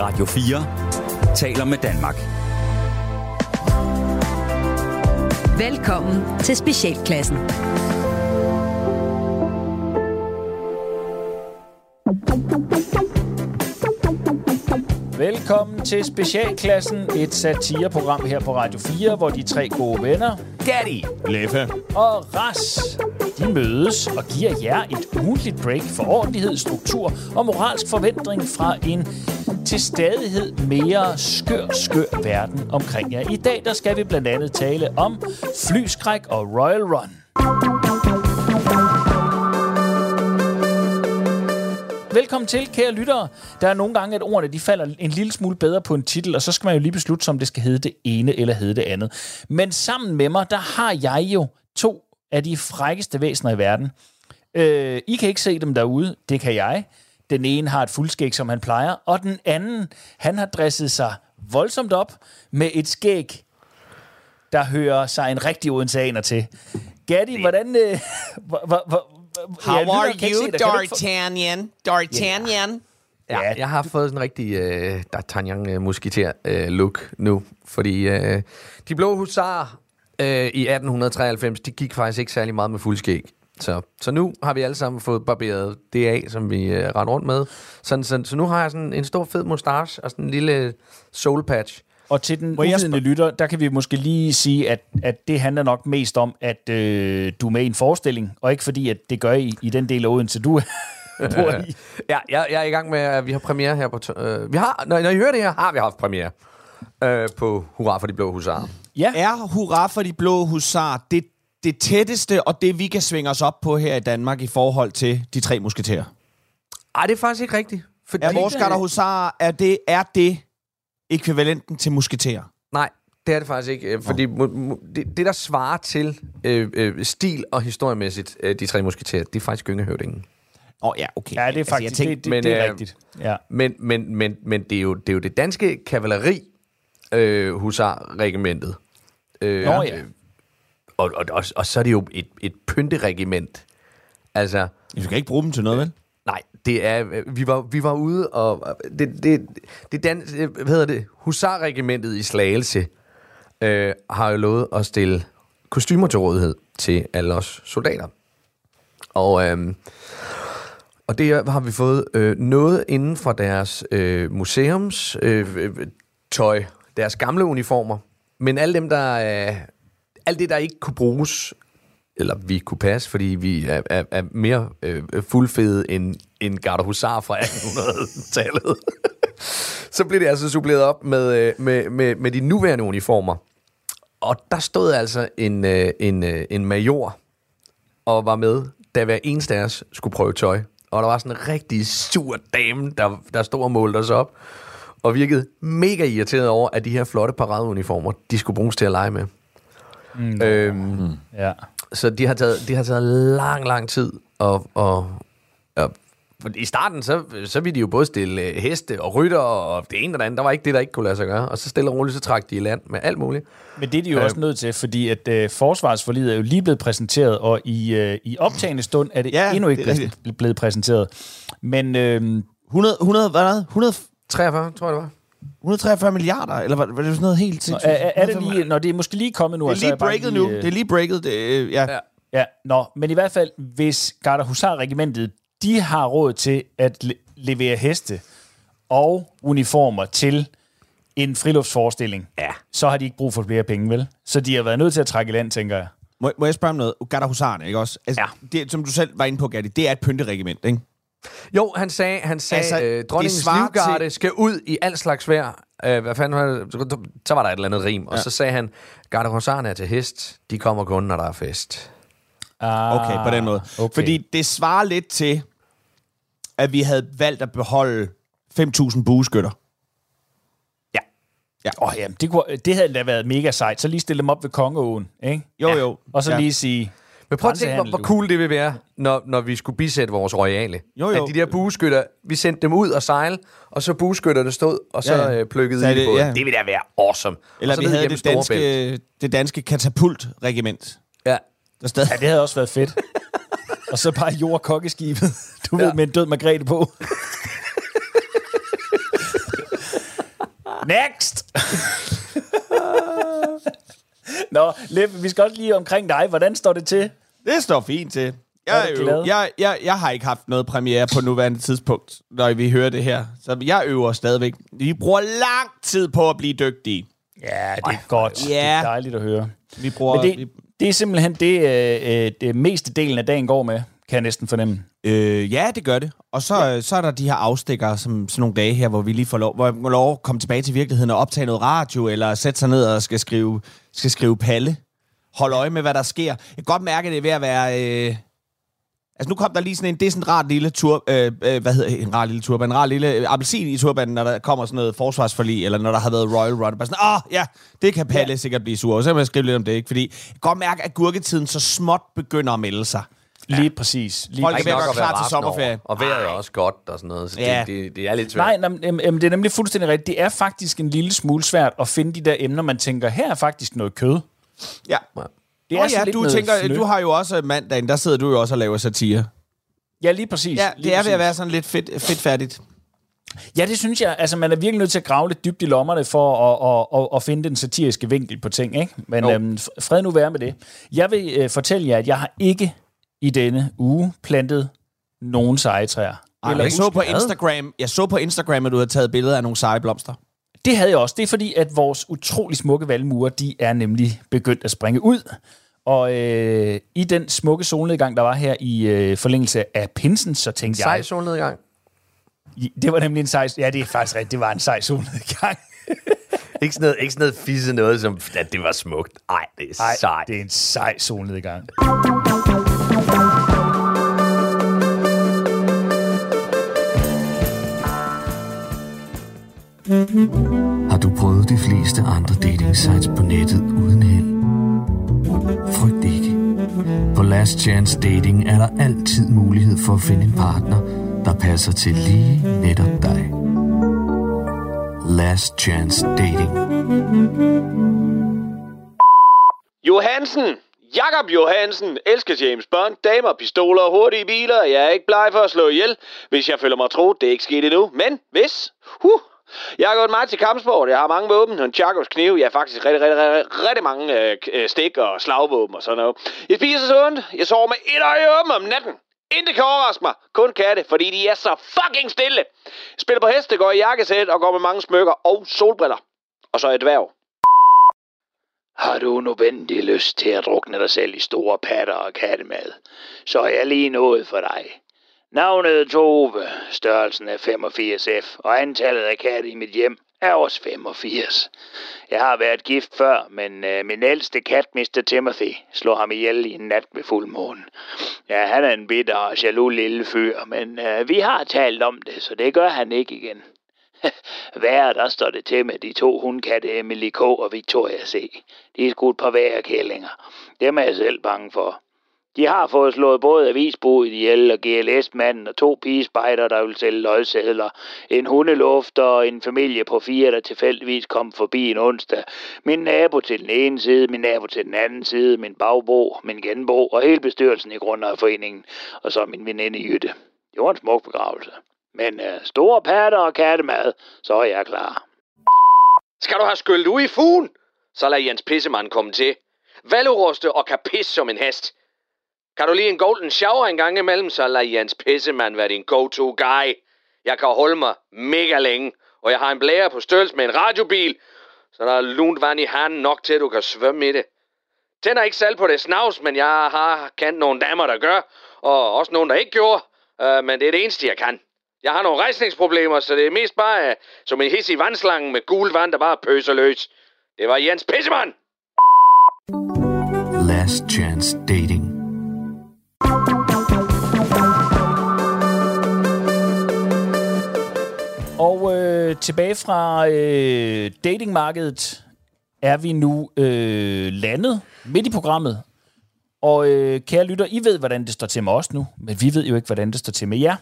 Radio 4 taler med Danmark. Velkommen til Specialklassen. Velkommen til Specialklassen, et satireprogram her på Radio 4, hvor de tre gode venner, Gatti, Leffe. og Ras, de mødes og giver jer et ugentligt break for ordentlighed, struktur og moralsk forventning fra en til stadighed mere skør, skør verden omkring jer. I dag der skal vi blandt andet tale om flyskræk og Royal Run. Velkommen til, kære lyttere. Der er nogle gange, at ordene de falder en lille smule bedre på en titel, og så skal man jo lige beslutte, om det skal hedde det ene eller hedde det andet. Men sammen med mig, der har jeg jo to af de frækkeste væsener i verden. Øh, I kan ikke se dem derude, det kan jeg. Den ene har et fuldskæg, som han plejer, og den anden, han har dresset sig voldsomt op med et skæg, der hører sig en rigtig odenseaner til. Gatti, hvordan... Øh, How ja, are you, D'Artagnan? D'Artagnan? Ja, Ja. jeg har fået sådan en rigtig øh, D'Artagnan øh, musketer øh, look nu, fordi øh, de blå husarer øh, i 1893, de gik faktisk ikke særlig meget med fuldskæg. Så, så nu har vi alle sammen fået barberet det af, som vi øh, render rundt med. Sådan, så, så nu har jeg sådan en stor fed mustache og sådan en lille soul patch. Og til den uvidende lytter, der kan vi måske lige sige, at, at det handler nok mest om, at øh, du er med i en forestilling, og ikke fordi, at det gør I i den del af Odense, du bor i. Ja, jeg, jeg er i gang med, at vi har premiere her på... Øh, vi har, når, når I hører det her, har vi haft premiere øh, på Hurra for de blå husarer. Ja, Er hurra for de blå husar det, det tætteste, og det vi kan svinge os op på her i Danmark i forhold til de tre musketerer? Ej, det er faktisk ikke rigtigt. Fordi, Er vores garder husar, er det, er det ekvivalenten til musketerer? Nej, det er det faktisk ikke. øh, Fordi mu- mu- det, det, der svarer til øh, øh, stil og historiemæssigt, øh, de tre musketerer, det er faktisk gyngehøvdingen. Åh oh, ja, okay. ja det er faktisk jeg tænkte, det, det, men, det er øh, rigtigt. Ja. Men, men, men, men det, er jo, det er jo det danske kavaleri, øh, husarregimentet. Øh, Nå ja. og, og, og, og så er det jo et, et pynteregiment. Altså, Du skal ikke bruge dem til noget, vel? Det er, øh, vi var, vi var ude, og øh, det, det, det dan, øh, hvad hedder det, husarregimentet i Slagelse øh, har jo lovet at stille kostymer til rådighed til alle os soldater. Og, øh, og det har vi fået øh, noget inden for deres øh, museums øh, tøj, deres gamle uniformer, men alle dem, der... Øh, alt det, der ikke kunne bruges, eller vi kunne passe, fordi vi er, er, er mere øh, fuldfede end, end Garda Husar fra 1800-tallet. så blev det altså suppleret op med, øh, med, med, med de nuværende uniformer. Og der stod altså en, øh, en, øh, en major og var med, da hver eneste af os skulle prøve tøj. Og der var sådan en rigtig sur dame, der, der stod og målte os op. Og virkede mega irriteret over, at de her flotte paradeuniformer, de skulle bruges til at lege med. Mm. Øhm, ja. Så de har taget, de har taget lang, lang tid. Og, og, og for I starten, så, så ville de jo både stille øh, heste og rytter og det ene og det andet. Der var ikke det, der ikke kunne lade sig gøre. Og så stille og roligt, så trak de i land med alt muligt. Men det er de jo Øh. også nødt til, fordi at øh, forsvarsforlidet er jo lige blevet præsenteret, og i, øh, i optagende stund er det Ja, endnu ikke det blevet, blevet præsenteret. Men øh, 100, 100, hvad er det? 100, 43, tror jeg, det var. 143 milliarder, eller var, var det sådan noget helt sindssygt? er, er, det lige, når det er måske lige kommet nu, Det er lige breaket nu. øh, Det er lige breaket. Det, øh, ja. Ja. Ja, nå, men i hvert fald, hvis Garda Husar-regimentet, de har råd til at le- levere heste og uniformer til en friluftsforestilling, Ja. så har de ikke brug for flere penge, vel? Så de har været nødt til at trække i land, tænker jeg. Må, må jeg spørge om noget? Garda Husarne, ikke også? Altså, Ja. det, som du selv var inde på, Gatti, det er et pynteregiment, ikke? Jo, han sagde, han sagde Altså, øh, dronningens livgarde til- skal ud i alt slags vejr. Øh, hvad fanden var det? Så var der et eller andet rim. Og Ja. så sagde han, garde er til hest. De kommer kun, når der er fest. Ah, Okay, på den måde. Okay. Fordi det svarer lidt til, at vi havde valgt at beholde 5.000 bueskytter. Åh, oh, jamen, det, kunne, det havde da været mega sejt. Så lige stille dem op ved Kongeåen, ikke? Jo, jo. Og så Ja. ja. lige sige... Men prøv at tænke, hvor, hvor cool det vil være, når, når vi skulle bisætte vores royale. Jo, jo. At de der bueskytter, vi sendte dem ud og sejle, og så bueskytterne stod, og så Ja, ja, ja. plukkede Så i det, det, ja. det ville da være awesome. Eller og så vi havde det danske, det danske katapultregiment. Ja. Der stadig... Ja, det havde også været fedt. og så bare jord kokkeskibet, du ved, Ja. med en død Margrethe på. Next! Nå, Leppe, vi skal også lige omkring dig. Hvordan står det til? Det står fint til. Jeg, er jo, jeg, jeg, jeg har ikke haft noget premiere på nuværende tidspunkt, når vi hører det her. Så jeg øver stadigvæk. Vi bruger lang tid på at blive dygtige. Ja, det er godt. Det Ja. er dejligt at høre. Vi bruger... Men det, det er simpelthen det, øh, øh, det meste delen af dagen går med, kan jeg næsten fornemme. øh, ja, det gør det. Og så, ja. så er der de her afstikker, som sådan nogle dage her, hvor vi lige får lov, hvor jeg må lov at komme tilbage til virkeligheden og optage noget radio, eller sætte sig ned og skal skrive, skal skrive palle. Hold øje med, hvad der sker. Jeg kan godt mærke, at det er ved at være... Øh, Altså nu kom der lige sådan en, det er sådan en rar lille tur, øh, øh, hvad hedder en rar lille turban, en rar lille øh, appelsin i turbanen, når der kommer sådan noget forsvarsforlig, eller når der har været Royal Run. Bare sådan, åh ja, det kan Palle ja. sikkert blive sur. Og så må jeg skrive lidt om det, ikke? Fordi jeg kan godt mærke, at gurketiden så småt begynder at melde sig. Lige præcis. Lige Folk er ved at gøre være klar til sommerferie. Og vejret er også godt og sådan noget, så Ja. det, det, det er lidt svært. Nej, nej men, det er nemlig fuldstændig rigtigt. Det er faktisk en lille smule svært at finde de der emner, man tænker, her er faktisk noget kød. Ja. Det er sådan ja, lidt du noget tænker, fnø. du har jo også mandagen, der sidder du jo også og laver satire. Ja, lige præcis. Ja, lige det er ved præcis. at være sådan lidt fedt, fedt færdigt. Ja, det synes jeg. Altså, man er virkelig nødt til at grave lidt dybt i lommerne for at, at, at, at finde den satiriske vinkel på ting, ikke? Men Jo. øhm, fred nu være med det. Jeg vil øh, fortælle jer, at jeg har ikke i denne uge plantet nogen seje træer. Eller jeg så på Instagram, jeg så på Instagram, at du havde taget billeder af nogle seje blomster. Det havde jeg også. Det er fordi, at vores utrolig smukke valmuer, de er nemlig begyndt at springe ud. Og øh, i den smukke solnedgang, der var her i øh, forlængelse af pinsen, så tænkte Sej jeg... solnedgang. I- Det var nemlig en sej... Ja, det er faktisk rigtigt. Det var en sej solnedgang. Ikke sådan noget, ikke sådan noget fisse noget, som at det var smukt. Nej, det er Nej, sejt. det er en sej solnedgang. Last Chance Dating er der altid mulighed for at finde en partner, der passer til lige netop dig. Last Chance Dating. Johansen! Jakob Johansen elsker James Bond, damer, pistoler og hurtige biler. Jeg er ikke bleg for at slå ihjel, hvis jeg føler mig tro. Det er ikke sket endnu. Men hvis... Huh, jeg har gået meget til kampsport. Jeg har mange våben. En Chakos kniv. Jeg har faktisk rigtig, rigtig, rigtig, rigtig mange øh, øh stik og slagvåben og sådan noget. Jeg spiser sundt. Jeg sover med et øje åben om natten. Intet kan overraske mig. Kun katte, fordi de er så fucking stille. Jeg spiller på heste, går i jakkesæt og går med mange smykker og solbriller. Og så et dværg. Har du nødvendig lyst til at drukne dig selv i store patter og kattemad, så er jeg lige noget for dig. Navnet er Tove, størrelsen er 85F, og antallet af katte i mit hjem er også 85. Jeg har været gift før, men øh, min ældste kat, Mr. Timothy, slog ham ihjel i en nat ved fuldmånen. Ja, han er en bitter og jaloux lille fyr, men øh, vi har talt om det, så det gør han ikke igen. Værre, der står det til med de to hundkatte Emily K. og Victoria C. De er skudt på hver kællinger. Dem er jeg selv bange for. De har fået slået både avisbudet ihjel og GLS-manden og to pigespejder, der vil sælge løgsedler. En hundeluft og en familie på fire, der tilfældigvis kom forbi en onsdag. Min nabo til den ene side, min nabo til den anden side, min bagbo, min genbo og hele bestyrelsen i Grundejerforeningen. Og så min veninde Jytte. Det var en smuk begravelse. Men øh, store patter og kattemad, så er jeg klar. Skal du have skyllet ud i fugen? Så lad Jens Pissemand komme til. Valuruste og kan pisse som en hest. Kan du lige en golden shower en gang imellem, så lad Jens Pissemand være din go-to guy. Jeg kan holde mig mega længe, og jeg har en blære på størrelse med en radiobil, så der er lunt vand i handen nok til, at du kan svømme i det. Tænder ikke selv på det snavs, men jeg har kendt nogle damer, der gør, og også nogle, der ikke gjorde, uh, men det er det eneste, jeg kan. Jeg har nogle rejsningsproblemer, så det er mest bare uh, som en hissig vandslange med gul vand, der bare pøser løs. Det var Jens Pissemand! Last Chance Dating. Øh, tilbage fra øh, datingmarkedet er vi nu øh, landet midt i programmet. Og øh, kære lytter, I ved, hvordan det står til med os nu, men vi ved jo ikke, hvordan det står til med jer.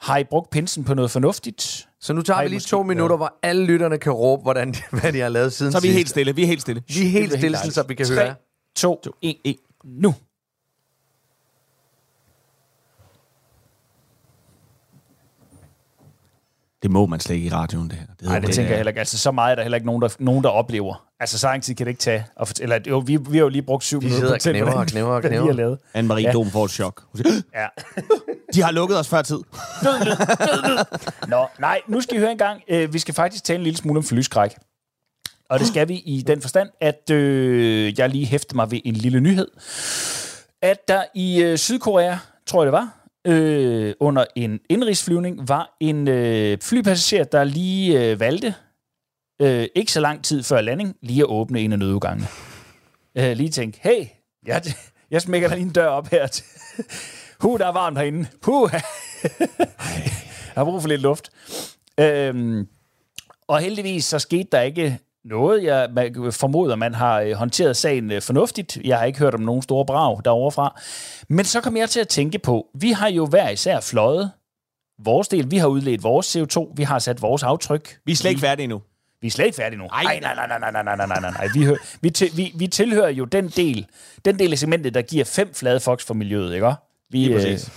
Har I brugt pinsen på noget fornuftigt? Så nu tager Har I vi lige måske- to minutter, hvor alle lytterne kan råbe, hvordan, de- hvad de har lavet siden Så er vi sidst. helt stille, vi er helt stille. Vi er helt stille, så vi kan dejligt. høre. 2, 1, 1, nu. Det må man slet ikke i radioen, det her. Det Nej, det tænker jeg heller ikke. Altså, så meget er der heller ikke nogen, der, nogen, der oplever. Altså, så lang tid kan det ikke tage. At fortælle, eller, jo, vi, vi har jo lige brugt syv minutter på og at knæver og knæver og knæver. Anne-Marie Ja. Dom får et chok. Ja. de har lukket os før tid. Nå, nej, nu skal I høre en gang. Øh, vi skal faktisk tale en lille smule om flyskræk. Og det skal vi i den forstand, at øh, jeg lige hæfter mig ved en lille nyhed. At der i øh, Sydkorea, tror jeg det var, øh, under en indrigsflyvning, var en øh, flypassager, der lige øh, valgte, øh, ikke så lang tid før landing, lige at åbne en af nødudgangene. Øh, lige tænke, hey, jeg, jeg smækker der lige en dør op her. til- Hu, der er varmt herinde. Puh, jeg har brug for lidt luft. Øhm, og heldigvis så skete der ikke noget. Jeg man formoder, man har øh, håndteret sagen øh, fornuftigt. Jeg har ikke hørt om nogen store brag derovre fra. Men så kom jeg til at tænke på, vi har jo hver især fløjet vores del. Vi har udledt vores CO2. Vi har sat vores aftryk. Vi er slet ikke færdige nu. Vi er slet ikke færdige nu. Ej, nej, nej, nej, nej, nej, nej, nej, nej, nej. Vi, vi, til, vi, vi tilhører jo den del, den del af segmentet, der giver fem flade fox for miljøet, ikke? Vi, Lige øh, præcis.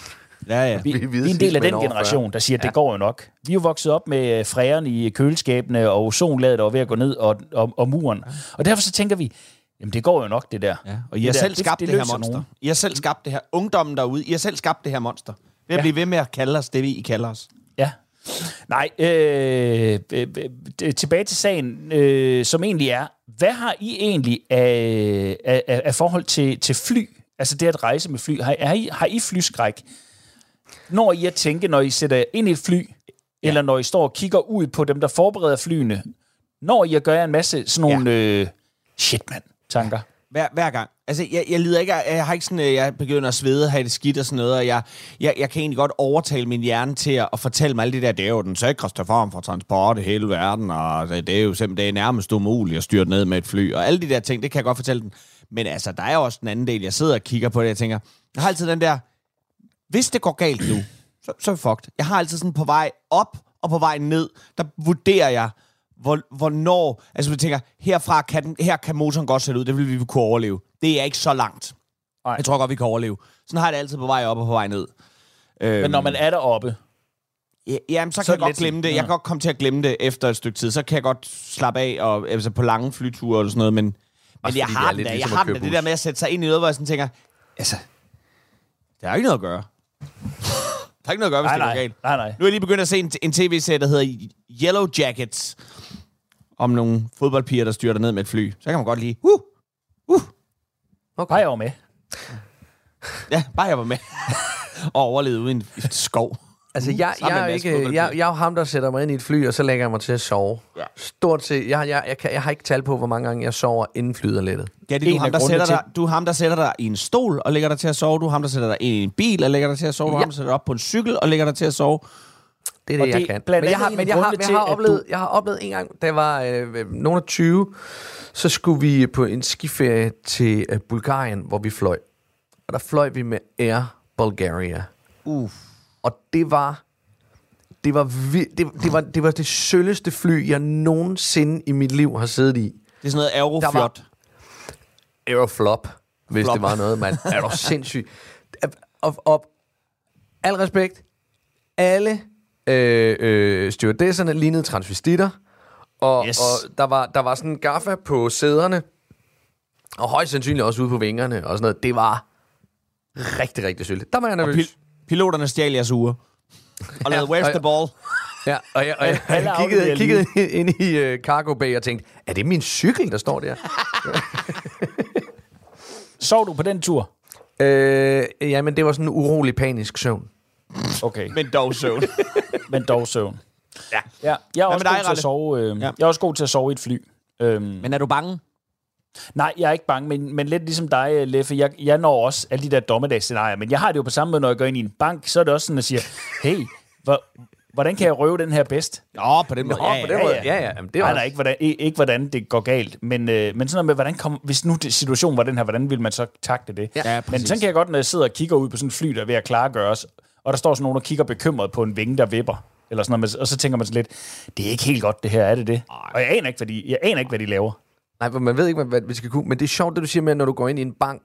Ja, ja. vi, Vi er vi, vi er en del af den generation, der siger, at det går jo nok. Vi er jo vokset op med øh, fræren i køleskabene, og ozonlaget der var ved at gå ned, og, og, og muren. Og derfor så tænker vi, jamen det går jo nok, det der. Ja, og I har selv skabt det, det her løser monster. nogen. I har selv skabt det her. Ungdommen derude, I har selv skabt det her monster. Ved at Ja. blive ved med at kalde os det, I kalder os. Ja. Nej, øh, øh, øh, tilbage til sagen, øh, som egentlig er, hvad har I egentlig af, af, af, af forhold til, til fly? Altså det at rejse med fly. Har, har, I, har I flyskræk? Når I at tænke, når I sætter jer ind i et fly, ja. eller når I står og kigger ud på dem, der forbereder flyene, når I at gøre en masse sådan nogle, ja. øh, shit mand, tanker. Hver, hver gang. Altså, jeg, jeg lider ikke, jeg har ikke sådan, øh, jeg begynder at svede have det skidt og sådan noget, og jeg, jeg, jeg kan egentlig godt overtale min hjerne til at, at fortælle mig alt det der, det er jo den sikreste form for transport i hele verden, og det, det er jo simpelthen, det er nærmest umuligt at styre ned med et fly, og alle de der ting, det kan jeg godt fortælle den. Men altså, der er jo også den anden del, jeg sidder og kigger på det, jeg tænker, jeg har altid den der, hvis det går galt nu, så, så er fucked. Jeg har altid sådan på vej op og på vej ned, der vurderer jeg, hvor, hvornår, altså vi tænker, herfra kan, den, her kan motoren godt sætte ud, det vil vi kunne overleve. Det er ikke så langt. Nej. Jeg tror godt, vi kan overleve. Sådan har jeg det altid på vej op og på vej ned. Øhm, Men når man er deroppe, Ja, jamen, så, Så kan det jeg godt glemme det. Jeg kan godt komme til at glemme det efter et stykke tid. Så kan jeg godt slappe af og, altså på lange flyture og sådan noget. Men, men jeg har det er der, jeg ligesom har den køre der, det der med at sætte sig ind i noget, hvor jeg sådan tænker, altså, der er ikke noget at gøre. Der er ikke noget at gøre, hvis nej, det går nej, galt. nej, nej. Nu er jeg lige begyndt at se en, en tv-serie, der hedder Yellow Jackets, om nogle fodboldpiger, der styrter ned med et fly. Så kan man godt lige, uh, Bare jeg var med. ja, bare jeg var med. og overlevede ude i en skov. Altså, jeg, Sammen jeg, med er ikke, jeg, jeg er jo ham, der sætter mig ind i et fly, og så lægger jeg mig til at sove. Ja. Stort set. Jeg, jeg, jeg, kan, jeg har ikke tal på, hvor mange gange jeg sover inden flyet er lettet. Ja, det er du, ham, der sætter dig, du er ham, der sætter dig i en stol og lægger dig til at sove. Du er ham, der sætter dig i en bil og lægger dig til at sove. Du er Ja. ham, der sætter dig op på en cykel og lægger dig til at sove. Det er Og det, jeg det er kan. blandt Men jeg andet har, en men jeg har, jeg til, har, oplevet, du- jeg har oplevet en gang, da jeg var øh, nogen af 20, så skulle vi på en skiferie til øh, Bulgarien, hvor vi fløj. Og der fløj vi med Air Bulgaria. Uff. Og det var det var, det, det var det var det sølleste fly, jeg nogensinde i mit liv har siddet i. Det er sådan noget aeroflot. Aeroflop, hvis Flop. det var noget, mand. Er du sindssyg? Og, og al respekt, alle øh, øh, stewardesserne lignede transvestitter, og, Yes. og der, var, der var sådan en gaffa på sæderne, og højst sandsynligt også ude på vingerne og sådan noget. Det var rigtig, rigtig søldigt. Der var jeg nervøs. Pil- piloterne stjal jeres uger. Og lavede Ja, where's og- the ball? Ja, og jeg, og jeg, Alle jeg kiggede, kiggede ind i uh, cargo bay og tænkte, er det min cykel, der står der? Sov du på den tur? øh, jamen, det var sådan en urolig, panisk søvn. Okay. Men dog søvn. men dog søvn. Ja. ja. Jeg er Hvad også med dig, god til at sove. Øh, Ja. ja. Jeg er også god til at sove i et fly. Øhm, Men er du bange? Nej, jeg er ikke bange, men, men lidt ligesom dig, øh, Leffe. Jeg, jeg når også alle de der dommedagsscenarier, men jeg har det jo på samme måde, når jeg går ind i en bank, så er det også sådan, at jeg siger, hey, hvor, hvordan kan jeg røve den her bedst? Nå, på den måde. Nå, på den måde. Ja, ja. Jamen, det var Nej, nej, ikke hvordan, ikke, hvordan det går galt, men, øh, men sådan noget med, hvordan kom, hvis nu det, situationen var den her, hvordan vil man så takte det? Ja, men præcis. sådan kan jeg godt, når jeg sidder og kigger ud på sådan et fly, der er ved at klargøres, og der står sådan nogen, der kigger bekymret på en vinge, der vipper, eller sådan noget, og så tænker man sådan lidt, det er ikke helt godt det her, er det det? Og jeg aner ikke, hvad de, jeg aner ikke, hvad de laver. Nej, for man ved ikke, hvad, vi skal kunne. Men det er sjovt, det du siger med, når du går ind i en bank,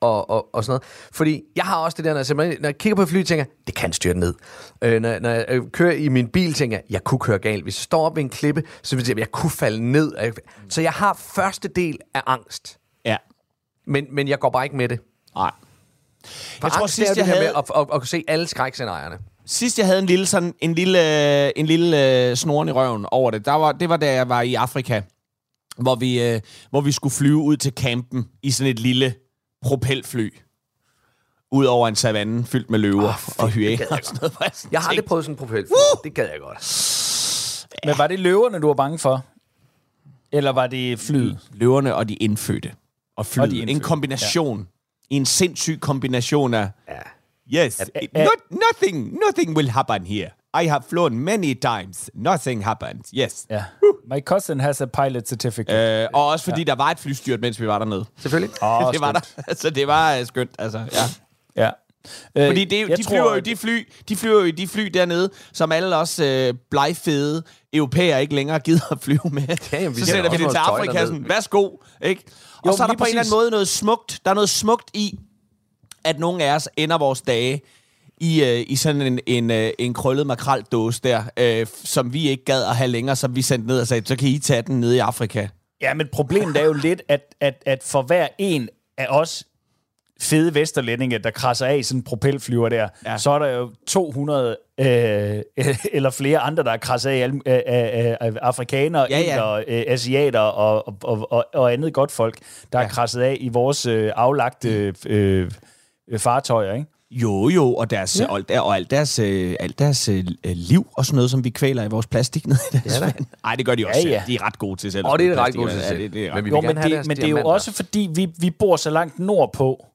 og, og, og sådan noget. Fordi jeg har også det der, når jeg, når jeg kigger på et fly, tænker det kan styrte ned. Øh, når, når jeg øh, kører i min bil, tænker jeg, jeg kunne køre galt. Hvis jeg står op ved en klippe, så vil jeg, jeg kunne falde ned. Så jeg har første del af angst. Ja. Men, men jeg går bare ikke med det. Nej. For Jeg tror, er sidst jo det jeg her havde- med at, at, at, at se alle skrækscenarierne. Sidst jeg havde en lille, sådan, en lille, øh, en lille øh, snoren i røven over det, der var, det var da jeg var i Afrika, hvor vi, øh, hvor vi skulle flyve ud til campen i sådan et lille propelfly. Ud over en savanne fyldt med løver oh, og hyæner og sådan noget. Jeg, sådan Jeg har aldrig prøvet sådan en propel. Det gad jeg godt. Men var det løverne, du var bange for? Eller var det flyet? løverne og de indfødte. Og flyet. Og de En indfødte, kombination. Ja. En sindssyg kombination af... Ja. Yes, it, not, nothing, nothing will happen here. I have flown many times. Nothing happens. Yes. Ja. My cousin has a pilot certificate. Øh, og også fordi ja. der var et flystyrt, mens vi var dernede. Selvfølgelig. Åh, det var der. Så det var uh, skønt, altså. Ja. Ja. Øh, Fordi det, de, tror, flyver jo at- de fly, de flyver jo de fly dernede, som alle os øh, blegfede europæer ikke længere gider at flyve med. Ja, jamen, vi så sender sætter vi det til Afrika, sådan, værsgo. Ikke? Og Jo, så er der på en eller anden præcis. måde noget smukt. Der er noget smukt i, at nogle af os ender vores dage i, øh, i sådan en, en, øh, en krøllet makraldåse der, øh, som vi ikke gad at have længere, som vi sendte ned og sagde, så kan I tage den nede i Afrika. Ja, men problemet er jo lidt, at, at, at for hver en af os fede vesterlændinge, der krasser af i sådan en propelflyver der, ja. Så er der jo 200 øh, eller flere andre, der er krasset af, af, af, af afrikanere, Ja, ja. inder, øh, asiater og, og, og, og, andet godt folk, der ja. er krasset af i vores øh, aflagte øh, øh, fartøjer, ikke? Jo, jo, og, deres, ja. og, og alt deres, øh, alt deres øh, liv og sådan noget, som vi kvæler i vores plastik ned i deres Ja vand. Nej, det gør de også Ja, ja. De er ret gode til selv. Og det er ret gode til Ja, selv. det, det er Men Jo, men det, men det er jo også fordi, vi, vi bor så langt nordpå,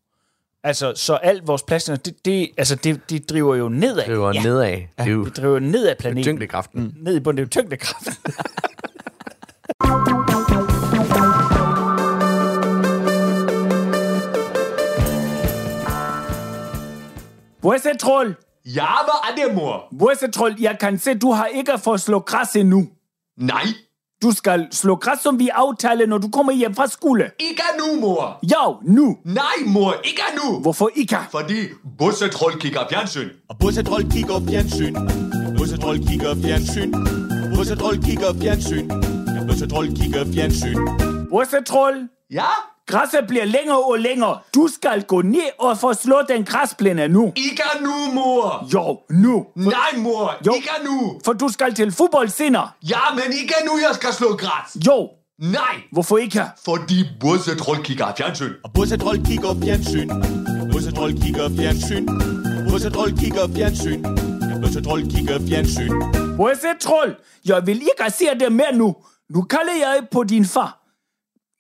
altså, så alt vores plastik, det, det, altså, det, det driver jo nedad. Det var ja. nedad. Det er jo Det driver ned af planeten. tyngdekraften. Mm. Ned i bunden, det er jo tyngdekraft. Hvor er det, trold? Ja, hvad er det, mor? Hvor er det, trold? Jeg kan se, du har ikke fået slå græs endnu. Nej, Du skal slå græs, som vi aftalte, når du kommer hjem fra skole. ikke nu, mor. Jo, nu. Nej, mor, ikke nu. Hvorfor ikke? Fordi bussetroll kigger fjernsyn. Og Bussetroll kigger fjernsyn. Bussetroll kigger fjernsyn. Bussetroll kigger fjernsyn. Bussetroll kigger fjernsyn. Er det, trold? Ja? Græsset bliver længere og længere. Du skal gå ned og få slået den græsplæne nu. Ikke nu, mor. Jo, nu. Nej, mor, Jo. ikke nu. For du skal til fodbold senere. Ja, men ikke nu, jeg skal slå græs. Jo. Nej, Hvorfor ikke? fordi bussetroll kigger fjernsyn. Og Bussetroll kigger fjernsyn. Bussetroll kigger fjernsyn. Bussetroll kigger fjernsyn. Bussetroll kigger fjernsyn. Er det, trold? Jeg vil ikke se det mere nu. Nu kalder jeg på din far.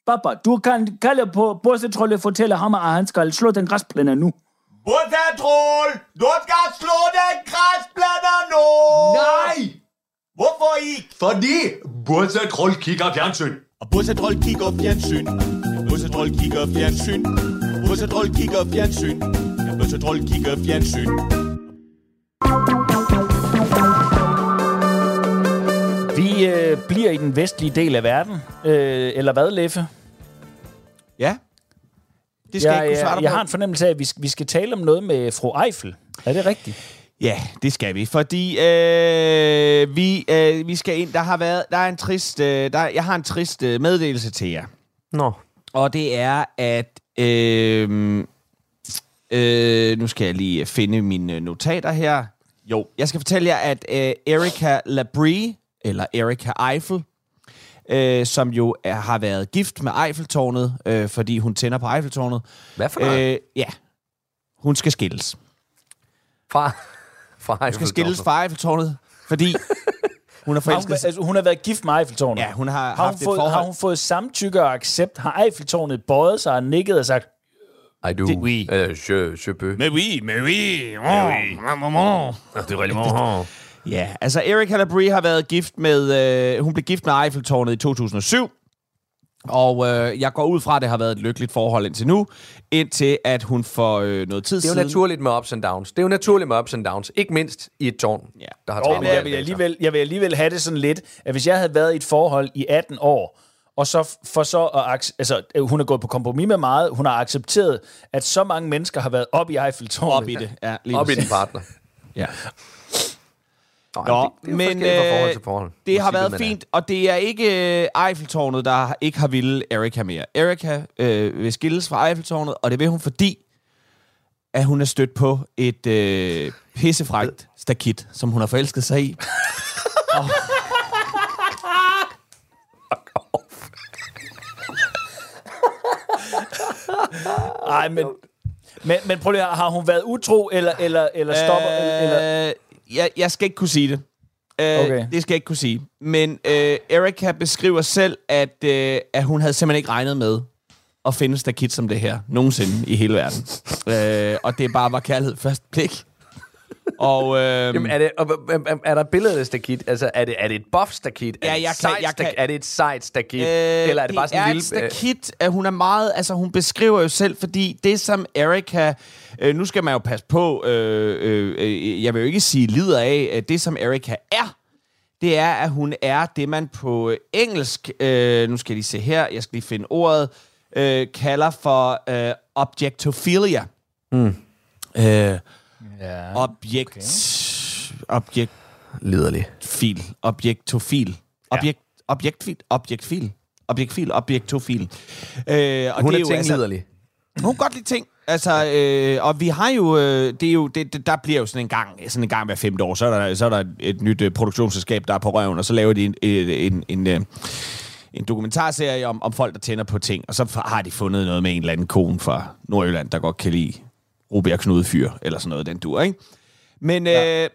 Papa, du kan kalde på Bossetrollet fortælle ham, at han skal slå den græsplæne nu. Bussetroll, du skal slå den græsplæner nu! Nej, Hvorfor ikke? fordi bussetroll kigger fjernsyn. Og Bussetroll kigger fjernsyn. Bussetroll kigger fjernsyn. Bussetroll kigger fjernsyn. Bussetroll kigger fjernsyn. Vi øh, bliver i den vestlige del af verden. Øh, eller hvad, Leffe? Ja. Det skal jeg, Jeg, ikke kunne svare jeg, dig jeg på. har en fornemmelse af, at vi skal, vi skal tale om noget med fru Eiffel. Er det rigtigt? Ja, det skal vi, fordi øh, vi, øh, vi skal ind. Der har været, der er en trist, øh, der, jeg har en trist øh, meddelelse til jer. Nå. Og det er, at... Øh, øh, nu skal jeg lige finde mine notater her. Jo, jeg skal fortælle jer, at øh, Erika Labrie, eller Erika Eiffel, øh, som jo er, har været gift med Eiffeltårnet, øh, fordi hun tænder på Eiffeltårnet. Hvad for noget? Øh, ja, hun skal skilles. Fra, fra Hun skal skilles fra Eiffeltårnet, fordi hun har Har hun, forelsket sig. altså, hun har været gift med Eiffeltårnet. Ja, hun har, Har hun, haft et fået, forhold. har hun fået samtykke og accept? Har Eiffeltårnet bøjet sig og nikket og sagt, I do. Det- oui. Øh, je, je peux. Mais oui, mais oui. Oh, maman. Det er rigtig Ja, altså Erika Labrie har været gift med... Øh, hun blev gift med Eiffeltårnet i 2007. Og øh, jeg går ud fra, at det har været et lykkeligt forhold indtil nu. Indtil at hun for øh, noget tid Det er jo siden... naturligt med ups and downs. Det er jo naturligt med ups and downs. Ikke mindst i et tårn, Ja. der har travlt men jeg, vil alligevel, jeg vil alligevel have det sådan lidt, at hvis jeg havde været i et forhold i 18 år, og så for så at, altså, øh, hun er gået på kompromis med meget. Hun har accepteret, at så mange mennesker har været op i Eiffeltårnet. Op i det. Ja, lige Op i din partner. Ja. Nå, Nå, det, det er men fra forhold øh, til forhold. det har været man er. fint, og det er ikke øh, Eiffeltårnet, der ikke har ville Erika mere. Erika øh, vil skilles fra Eiffeltårnet, og det vil hun, fordi at hun er stødt på et øh, pissefrægt stakit, som hun har forelsket sig i. Nej, men, men, men prøv lige, har hun været utro, eller, eller, eller stopper? Øh, eller, jeg, jeg skal ikke kunne sige det. Øh, Okay. Det skal jeg ikke kunne sige. Men øh, Erika beskriver selv, at, øh, at hun havde simpelthen ikke regnet med at finde stakit som det her nogensinde i hele verden. øh, og det bare var kærlighed først blik. Og, øh, Jamen, er, det, er, er der billeder af stakit? Altså, er det, er det et buff stakit? Ja, er, det jeg et kan- sejt jeg kan- er det et sejt stakit? Øh, Eller er det, bare sådan en er lille... et stakit, at hun er meget... Altså, hun beskriver jo selv, fordi det, som Erika... Øh, nu skal man jo passe på... Øh, øh, øh, jeg vil jo ikke sige lider af. øh, Det, som Erika er, det er, at hun er det, man på øh, engelsk... Øh, nu skal jeg lige se her. Jeg skal lige finde ordet. Øh, kalder for øh, objectophilia. Mm. Øh, ja. objekt... Okay. Objekt Liderlig. fil, objektofil. Objekt, objektfil, objektfil, objektfil, objektofil. Øh, og Hun det er jo, ting liderlig. hun kan godt lide ting. Altså, øh, og vi har jo, øh, det er jo, det, det, der bliver jo sådan en gang, sådan en gang hver femte år, så er der, så er der et nyt øh, produktionsselskab, der er på røven, og så laver de en, en, en, en, øh, en dokumentarserie om, om folk, der tænder på ting, og så har de fundet noget med en eller anden kone fra Nordjylland, der godt kan lide Robert Knude Fyr, eller sådan noget, den dur, ikke? Men, ja. øh,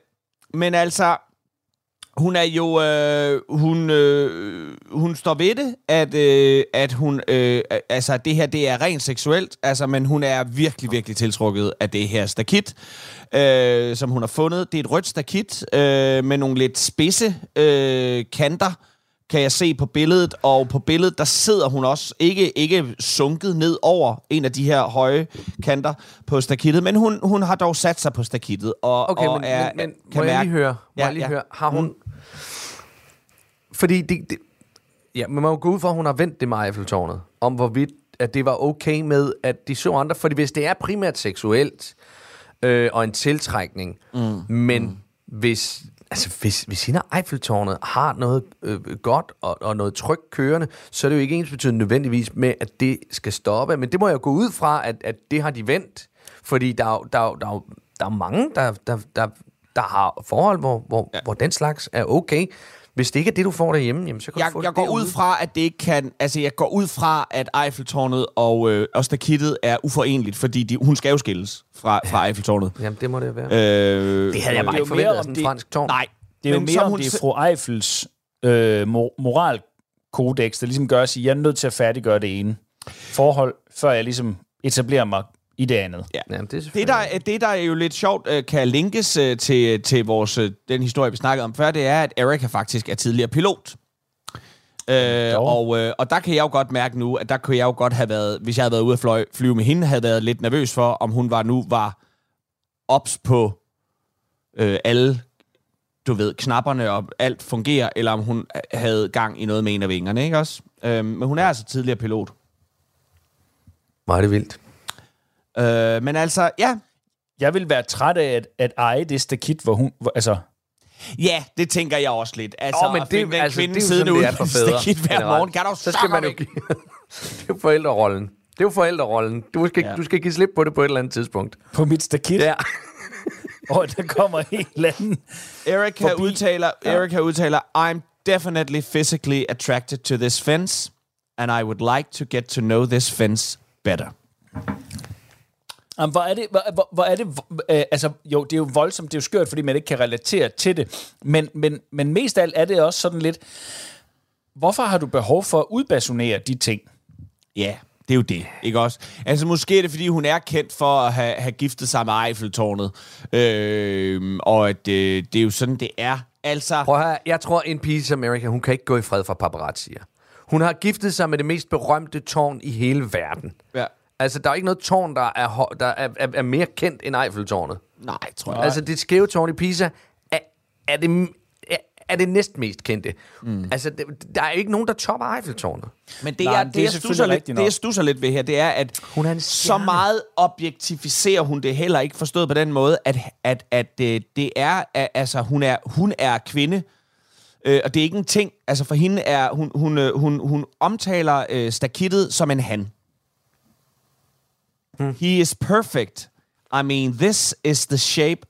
men altså, hun er jo, øh, hun, øh, hun står ved det, at, øh, at hun, øh, altså det her, det er rent seksuelt, altså, men hun er virkelig, virkelig tiltrukket af det her stakit, øh, som hun har fundet. Det er et rødt stakit øh, med nogle lidt spidse øh, kanter, kan jeg se på billedet, og på billedet, der sidder hun også, ikke, ikke sunket ned over en af de her høje kanter på stakittet, men hun, hun har dog sat sig på stakittet, og, Okay, og men, er, men, men kan må jeg mærke, lige høre? Må Ja, jeg lige ja. høre? Har hun... Fordi det, det... Ja, men man må gå ud fra, at hun har vendt det med Eiffeltårnet. Om hvorvidt, at det var okay med, at de så andre. Fordi hvis det er primært seksuelt, øh, og en tiltrækning, mm. men mm. hvis... Altså, hvis, hvis hende Eiffeltårnet har noget øh, godt og, og noget tryk kørende, så er det jo ikke ens betydende nødvendigvis med, at det skal stoppe. Men det må jeg gå ud fra, at, at det har de vendt. Fordi der er, jo- der, er, der, er, der er mange, der, der, der, der har forhold, hvor, hvor, ja. hvor den slags er okay. Hvis det ikke er det, du får derhjemme, jamen, så kan du jeg, få jeg det går derude. ud fra, at det ikke kan... Altså, jeg går ud fra, at Eiffeltårnet og, øh, og stakittet er uforenligt, fordi de, hun skal jo skilles fra, fra Eiffeltårnet. Jamen, det må det være. Øh, det havde jeg bare ikke forventet af om sådan en fransk tårn. Nej. Det er jo Men mere, om det er fru Eiffels øh, mor- moralkodex, der ligesom gør at sige, jeg er nødt til at færdiggøre det ene forhold, før jeg ligesom etablerer mig i det andet. Ja. Jamen, det er Det der, det, der er jo lidt sjovt, øh, kan linkes øh, til, til vores, øh, den historie, vi snakkede om før, det er, at Erika faktisk er tidligere pilot. Øh, og, øh, og der kan jeg jo godt mærke nu, at der kunne jeg jo godt have været, hvis jeg havde været ude at fløj, flyve med hende, havde været lidt nervøs for, om hun var nu var ops på øh, alle, du ved, knapperne og alt fungerer, eller om hun havde gang i noget med en af vingerne, ikke også? Øh, men hun er altså tidligere pilot. Var det vildt. Øh, men altså, ja, Jeg vil være træt af at, at eje det stakit, hvor hun... Hvor, altså, Ja, det tænker jeg også lidt. Altså, Åh, men at det, finde den altså, kvinde det er jo siddende sådan, ude er fædre. stakit hver generelt. morgen. Kan du så skal man jo give... det er jo forældrerollen. Det er jo forældrerollen. Du skal, Ja. ja. du skal give slip på det på et eller andet tidspunkt. på mit stakit, Ja. og der kommer en eller anden... Erika Forbi. udtaler, Erika udtaler, I'm definitely physically attracted to this fence, and I would like to get to know this fence better. Jamen, hvor er det... Hvor, hvor, hvor er det øh, altså, jo, det er jo voldsomt, det er jo skørt, fordi man ikke kan relatere til det. Men, men, men mest af alt er det også sådan lidt... Hvorfor har du behov for at udbasunere de ting? Ja, det er jo det, ikke også? Altså, måske er det, fordi hun er kendt for at have, have giftet sig med Eiffeltårnet. Øh, og at øh, det er jo sådan, det er. Altså, Prøv at høre, jeg tror, en pige som Erika, hun kan ikke gå i fred fra paparazzier. Hun har giftet sig med det mest berømte tårn i hele verden. ja. Altså, der er ikke noget tårn, der er, der er, er, er mere kendt end Eiffeltårnet. nej, tror jeg. Altså, det skæve tårn i Pisa, er, er, det, er, er det næstmest kendte. Mm. Altså, det, der er ikke nogen, der topper Eiffeltårnet. Men det, Nej, er, det det, er jeg stusser lidt, det, jeg stusser lidt ved her, det er, at Hun er så meget objektificerer hun det heller ikke forstået på den måde, at, at, at det, det er, at, altså hun er, hun er kvinde, øh, og det er ikke en ting, altså for hende er, hun, hun, øh, hun, hun omtaler øh, stakittet som en han. Hmm. He is perfect. I mean, this is the shape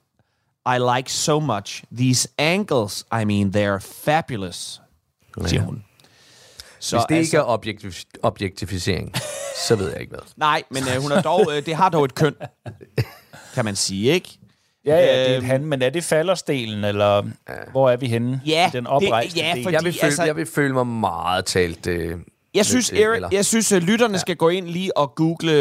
I like so much. These angles, I mean, they're fabulous, siger hun. Så Hvis det altså, ikke er objektif- objektificering, så ved jeg ikke hvad. Nej, men øh, hun er dog, øh, det har dog et køn, kan man sige, ikke? Ja, ja, det er Øhm. han, men er det falderstelen, eller hvor er vi henne Ja, i den det- oprejste ja, del? fordi- Jeg vil, føle, altså- jeg vil føle mig meget talt... Øh, Jeg synes, lidt, øh, Eric, eller- jeg synes at lytterne ja. skal gå ind lige og google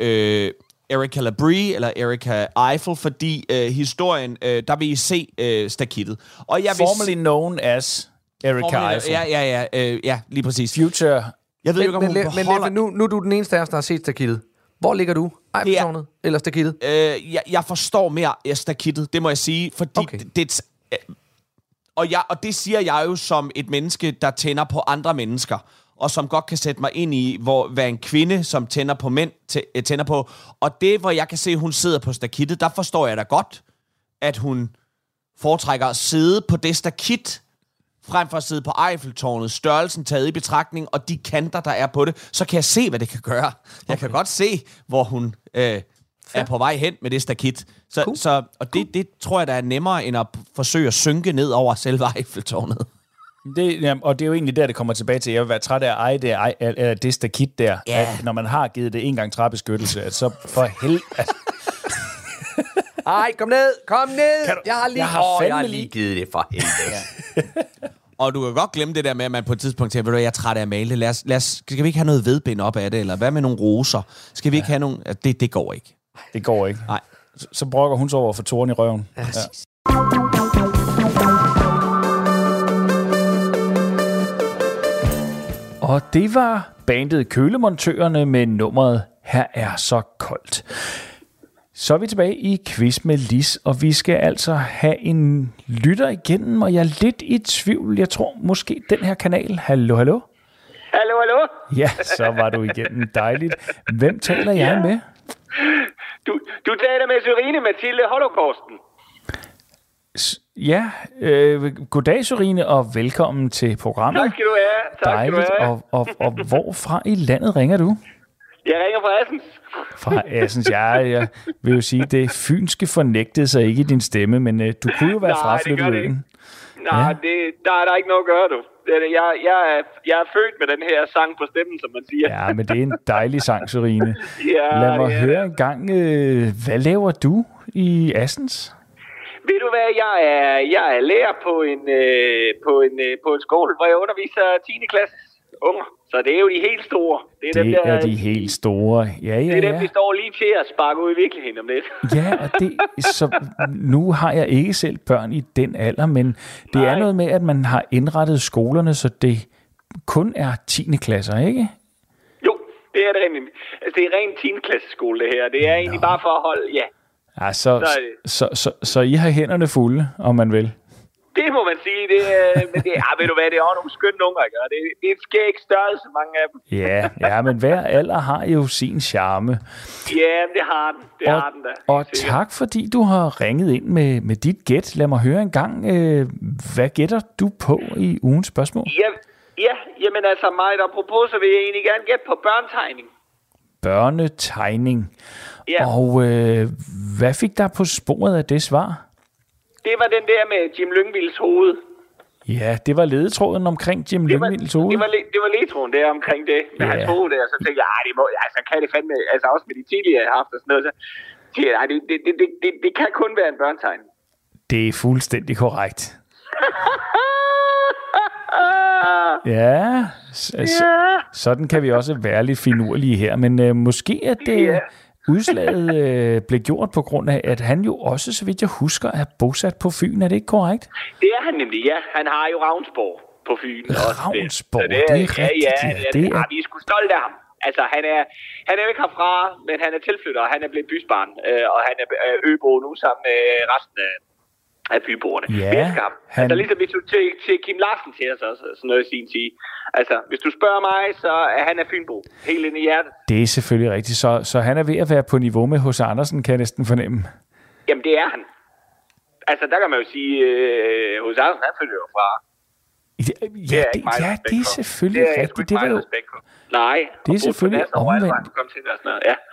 øh, Erika Labrie eller Erika Eiffel, fordi øh, historien, øh, der vil I se øh, stakittet. Og jeg vil Formerly known as Erika Formerly- Eiffel. Ja, ja, ja, øh, ja, lige præcis. Future. Jeg ved Men, ikke, om men, hun men, men beholder... Leffe, nu, nu er du den eneste af os, der har set stakittet. Hvor ligger du? Eiffeltårnet eller stakittet? Øh, jeg, jeg forstår mere af stakittet, det må jeg sige, fordi Okay. okay. det, det øh, og, jeg, og det siger jeg jo som et menneske, der tænder på andre mennesker, og som godt kan sætte mig ind i, hvor, hvad en kvinde, som tænder på mænd, tæ- øh, tænder på. Og det, hvor jeg kan se, at hun sidder på stakittet, der forstår jeg da godt, at hun foretrækker at sidde på det stakit, frem for at sidde på Eiffeltårnet, størrelsen taget i betragtning, og de kanter, der er på det, så kan jeg se, hvad det kan gøre. Jeg kan godt se, hvor hun øh, er på vej hen med det stakit. Så, cool. så, og det, det tror jeg, der er nemmere, end at forsøge at synke ned over selve Eiffeltårnet. Det, ja, og det er jo egentlig der, det kommer tilbage til. Jeg vil være træt af at eje det, ej, eller det stakit der. Ja. At, når man har givet det en gang træbeskyttelse, at så for hel... Altså, Ej, kom ned, kom ned. Kan du- jeg har lige, Jeg har åh, jeg har lige lige- givet det for helvede. Og du kan godt glemme det der med, at man på et tidspunkt tænker, ved du, jeg er træt af at male det. Lad os, lad os, skal vi ikke have noget vedbind op af det? Eller hvad med nogle roser? Skal vi ikke have nogle... Ja, Det, det går ikke. det går ikke. Nej. Så, så brokker hun sig over for tåren i røven. Ja. Og det var bandet Kølemontørerne med nummeret Her er så koldt. Så er vi tilbage i quiz med Lis, og vi skal altså have en lytter igennem, og jeg er lidt i tvivl. Jeg tror måske den her kanal. Hallo, hallo? Hallo, hallo? Ja, så var du igennem. Dejligt. Hvem taler jeg med? Du, du taler med Sørine Mathilde Holocausten. Ja, øh, goddag Sorine, og velkommen til programmet. Tak skal du have. Tak skal du Dejligt. have. Og, og, og hvorfra i landet ringer du? Jeg ringer fra Assens. Fra Assens. Ja, jeg vil jo sige, det fynske fornægtede sig ikke i din stemme, men øh, du kunne jo være Nej, det fraflyttet gør det øen. Nej, Ja. ja. det, der er der ikke noget at gøre, du. Jeg, jeg, er, jeg er født med den her sang på stemmen, som man siger. Ja, men det er en dejlig sang, Sorine. Ja, Lad mig er høre en gang, øh, hvad laver du i Assens? Ved du hvad, jeg er, jeg er lærer på en, øh, på, en, øh, på en skole, hvor jeg underviser 10. klasse unger. Så det er jo de helt store. Det er, dem, Det der, er de helt store. Ja, det ja, er dem, ja. vi står lige til at sparke ud i virkeligheden om lidt. Ja, og det, så nu har jeg ikke selv børn i den alder, men det er Nej. noget med, at man har indrettet skolerne, så det kun er 10. klasser, ikke? Jo, det er det rent. Altså, det er rent 10. klasse skole, det her. Det er egentlig bare for at holde, ja, Ja, så, Så så, så, så I har hænderne fulde, om man vil. Det må man sige. Det, er- men det, ja, ved du hvad, det er også nogle skønne unger, ikke? Det, det er et skæg størrelse, mange af dem. Ja, ja, men hver alder har jo sin charme. Ja, det har den. Det Og, har den da. og sikkert. tak, fordi du har ringet ind med, med dit gæt. Lad mig høre en gang, øh, hvad gætter du på i ugens spørgsmål? Ja, ja, jamen altså mig, der apropos, så vil jeg egentlig gerne gætte på børnetegning. Børnetegning. Ja, Og øh, hvad fik der på sporet af det svar? det var den der med Jim Lyngvilds hoved. Ja, det var ledetråden omkring Jim Det Lyngvilds hoved. det var, det var ledtroen der omkring det, med Ja. hans hoved der. Så tænkte jeg, det må, altså kan det fandme, altså også med de tidligere, jeg har haft og sådan noget, så tænkte jeg, det, det, det, det, det, det kan kun være en børnetegning. Det er fuldstændig korrekt. Ja, s- s- sådan kan vi også være lidt finurlige her, men øh, måske at øh, Ja. Udslaget øh, blev gjort på grund af, at han jo også, så vidt jeg husker, er bosat på Fyn. Er det ikke korrekt? Det er han nemlig, ja. Han har jo Ravnsborg på Fyn. også. Ravnsborg, Så det er rigtigt, Ja, ja. ja, Det det er-. Ja, vi er sgu stolte af ham. Altså, han er, han er jo ikke herfra, men han er tilflytter, og han er blevet bysbarn, øh, og han er øbo nu sammen med resten af, af fynboerne. Ja, ham. han- Altså ligesom hvis du til, til Kim Larsen til os også, sådan noget i sin tid. Altså, hvis du spørger mig, så er han af Fynbo. Helt ind i hjertet. Det er selvfølgelig rigtigt. Så, så han er ved at være på niveau med hos Andersen, kan jeg næsten fornemme. Jamen, det er han. Altså, der kan man jo sige, øh, hos Andersen, han følger jo fra. Ja, Det er ikke meget ja, det er selvfølgelig det er rigtigt. ikke Det var jo. Nej. Det er selvfølgelig omvendt.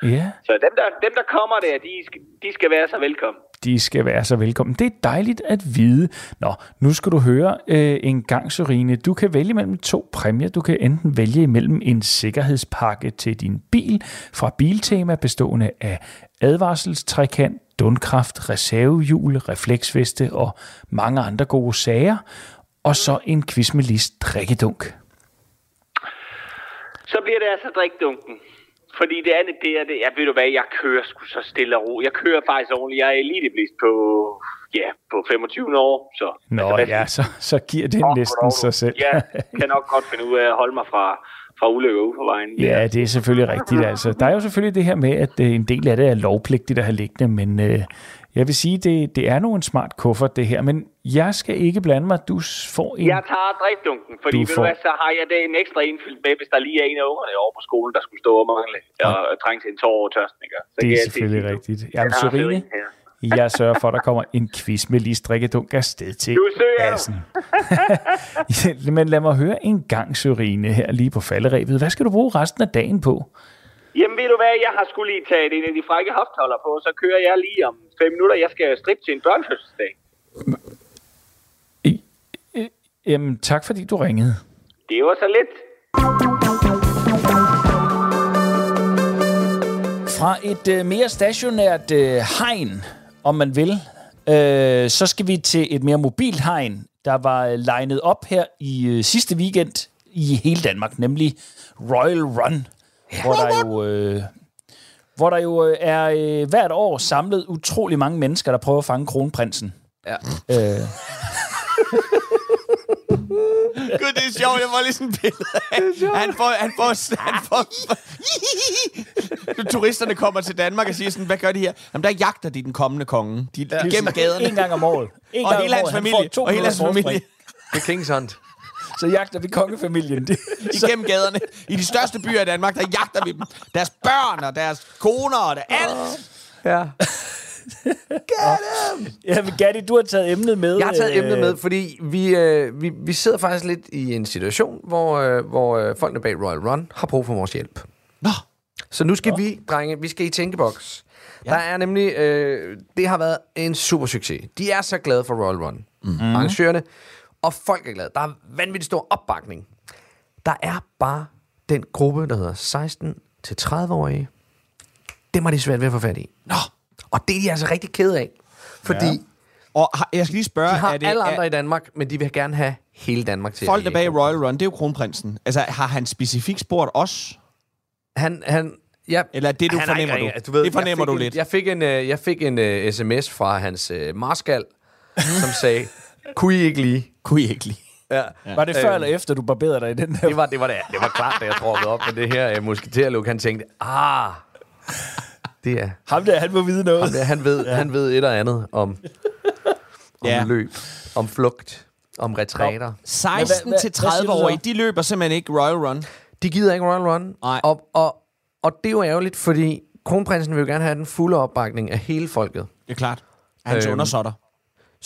Ja. ja, Så dem der, dem, der kommer der, de skal, de skal være så velkommen. de skal være så velkommen. Det er dejligt at vide. Nå, nu skal du høre øh, en gang, Sorine. Du kan vælge mellem to præmier. Du kan enten vælge imellem en sikkerhedspakke til din bil fra Biltema, bestående af advarselstrækant, dundkraft, reservehjul, refleksveste og mange andre gode sager. Og så en quiz med list drikkedunk. Så bliver det altså drikdunken. Fordi det andet, det er det. Jeg ved du hvad, jeg kører sgu så stille og ro. Jeg kører faktisk ordentligt. Jeg er eliteblist på, ja, på 25 år. Så, Nå altså, ja, så, så giver det Åh, næsten sig selv. Ja, kan nok godt finde ud af at holde mig fra, fra ulykker ude på vejen. Ja, det er selvfølgelig rigtigt. Altså. Der er jo selvfølgelig det her med, at øh, en del af det er lovpligtigt at have liggende, men øh, jeg vil sige, det, det er nu en smart kuffert, det her. Men jeg skal ikke blande mig. Du får en... Jeg tager drikdunken, fordi Du ved får- hvad, så har jeg det en ekstra indfyldt med, hvis der lige er en af ungerne over på skolen, der skulle stå og mangle og trænge til en tår over tørsten. Ikke? Så det er selvfølgelig sige, rigtigt. Jamen, Sorine, jeg sørger for, at der kommer en quiz med lige strikkedunk afsted til Du. Assen. Men lad mig høre en gang, Sorine, her lige på falderæbet. Hvad skal du bruge resten af dagen på? Jamen ved du hvad, jeg har skulle lige taget en af de frække hoftholder på, så kører jeg lige om fem minutter. Jeg skal strippe til en børnefødselsdag. Jamen, tak fordi du ringede. Det var så lidt. Fra et øh, mere stationært øh, hegn, om man vil, øh, så skal vi til et mere mobilt hegn, der var øh, legnet op her i øh, sidste weekend i hele Danmark, nemlig Royal Run, ja. hvor der jo... Øh, hvor der jo øh, er øh, hvert år samlet utrolig mange mennesker, der prøver at fange kronprinsen. Ja. Øh, Gud, det er sjovt. Jeg var lige sådan et billede af. Han får... Han får, han får Turisterne kommer til Danmark og siger sådan, hvad gør de her? Jamen, der jagter de den kommende konge. De, ja. Gennem gaderne. En gang om året. En og gang hele om hans familie. Og hele hans familie. Det er King's Hunt. Så jagter vi kongefamilien. Det, Igennem gaderne. I de største byer i Danmark, der jagter vi dem. Deres børn og deres koner og det alt. Ja. ja, men Gatti, du har taget emnet med. Jeg har taget øh, emnet med, fordi vi, øh, vi, vi sidder faktisk lidt i en situation, hvor, øh, hvor øh, folkene bag Royal Run har brug for vores hjælp. Nå. Så nu skal Nå. vi, drenge, vi skal i tænkeboks. Ja. Der er nemlig, øh, det har været en super succes. De er så glade for Royal Run. Mm-hmm. Arrangørerne. Og folk er glade. Der er vanvittig stor opbakning. Der er bare den gruppe, der hedder 16 til 30-årige. Dem har de svært ved at få fat i. Nå. Og det er de altså rigtig ked af. Fordi ja. Og har- jeg skal lige spørge, de har er det, alle andre er, i Danmark, men de vil gerne have hele Danmark til folk der bag Royal Run, det er jo kronprinsen. Altså, har han specifikt spurgt os? Han, han, ja, Eller er det, du han fornemmer ikke du? du ved, Det fornemmer du en, lidt. Jeg fik en, øh, jeg fik en uh, sms fra hans uh, marskal, som sagde, kunne I ikke lige? Kunne I ikke lige? Ja. Var det før Øhm, eller efter, du barberede dig i den her? Det var, det var, det, det var klart, da jeg troppede op med det her uh, musketerluk. Han tænkte, ah, det er... Ham der, han må vide noget. Ham der, han, ved, ja. han ved et og andet om, om Ja. løb, om flugt, om retræter. 16 hvad- til hvad siger du 30 årige, så? de løber simpelthen ikke Royal Run. De gider ikke Royal Run. Nej. Og, og, og det er jo ærgerligt, fordi kronprinsen vil jo gerne have den fulde opbakning af hele folket. Det er klart. Hans øhm. undersåtter.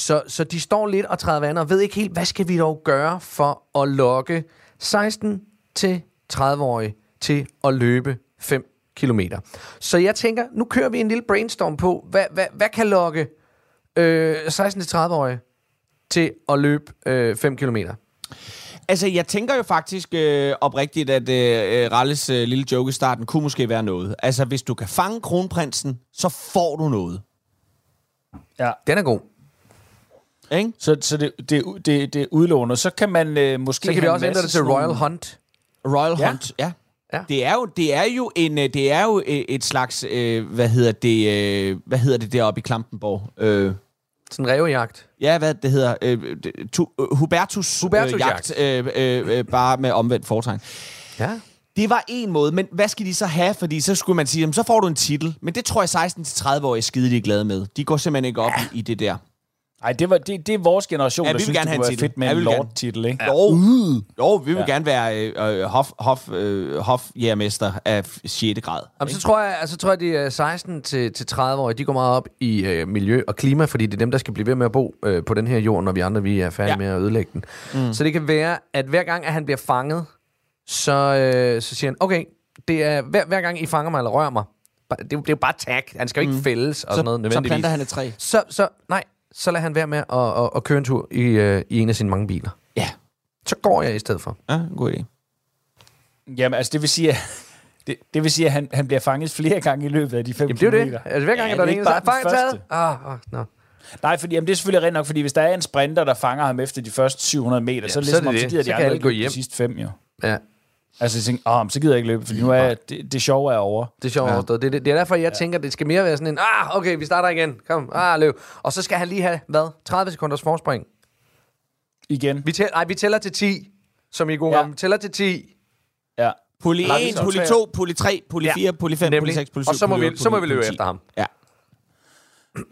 Så, så de står lidt og træder vand og ved ikke helt, hvad skal vi dog gøre for at lokke 16 til 30-årige til at løbe 5 kilometer. Så jeg tænker, nu kører vi en lille brainstorm på, hvad, hvad, hvad kan lokke øh, 16 til 30-årige til at løbe øh, 5 kilometer? Altså, jeg tænker jo faktisk øh, oprigtigt, at øh, Ralles øh, lille joke i starten kunne måske være noget. Altså, hvis du kan fange kronprinsen, så får du noget. Ja. Den er god. Ikke? Så, så det, det, det, det udlåner. Så kan man øh, måske... Så kan vi også ændre det til Royal nogle- Hunt. Royal Ja. Hunt, ja. Ja. Det er jo, det er jo en, øh, det er jo øh, et slags, øh, hvad hedder det, øh, hvad hedder det deroppe i Klampenborg? Øh, Sådan en revejagt. ja, hvad det hedder, øh, tu, øh, Hubertus, Hubertusjagt. øh, jagt, øh, øh, øh, bare med omvendt foretegn. Ja. Det var en måde, men hvad skal de så have? Fordi så skulle man sige, jamen, så får du en titel. Men det tror jeg 16-30-årige skide, de er glade med. De går simpelthen ikke op ja. i det der. Ej, det, var, det, det er vores generation, Ja, der vi vil synes, gerne det have kunne en være titel. fedt med Ja, en vi vil gerne. lord-titel, ikke? Jo, jo, vi vil Ja. ja. gerne være øh, øh, hof, hof, øh, hofjærmester af 6. grad. Jamen, så tror jeg, altså, tror jeg, de er 16 til, til 30 år, de går meget op i øh, miljø og klima, fordi det er dem, der skal blive ved med at bo øh, på den her jord, når vi andre vi er færdige ja. Ja. med at ødelægge den. Mm. Så det kan være, at hver gang, at han bliver fanget, så, øh, så siger han, okay, det er, hver, hver gang I fanger mig eller rører mig, det, er jo- det er jo bare tag. Han skal jo ikke mm. fældes og Så, sådan noget så nødvendigvis. planter han et træ. Så, så, nej, så lader han være med at, at, at køre en tur i, øh, i en af sine mange biler. Ja. Så går jeg i stedet for. Ja, god idé. Jamen, altså, det vil sige, at, det, det vil sige, at han, han bliver fanget flere gange i løbet af de 5 Jamen, det er det. Altså, hver gang, Ja, ja, der er det er en, ikke der bare er taget. Ah, ah, no. Nej, fordi, jamen, det er selvfølgelig rent nok, fordi hvis der er en sprinter, der fanger ham efter de første 700 meter, så, er det så er ligesom, om, det så det. gider Så de kan andre gå hjem. de sidste fem, jo. Ja, Altså, jeg tænker, åh, så gider jeg ikke løbe, fordi nu er det, det sjove er over. det er sjovt ja. overstået. Det, er det, det er derfor, jeg ja. tænker, det skal mere være sådan en, ah, okay, vi starter igen. Kom, ah, løb. Og så skal han lige have, hvad? 30 sekunders forspring. Igen. Vi, tæl, nej, vi tæller til 10, som i god Ja. ja. Vi tæller til 10. Ja. Poli Nej, vi 1, så poli tre. 2, poli 3, poli Ja, 4, poli 5, poli Nemlig. 6, poli 7, Og så må, poli vi, 8, så må vi løbe 10. efter ham. Ja.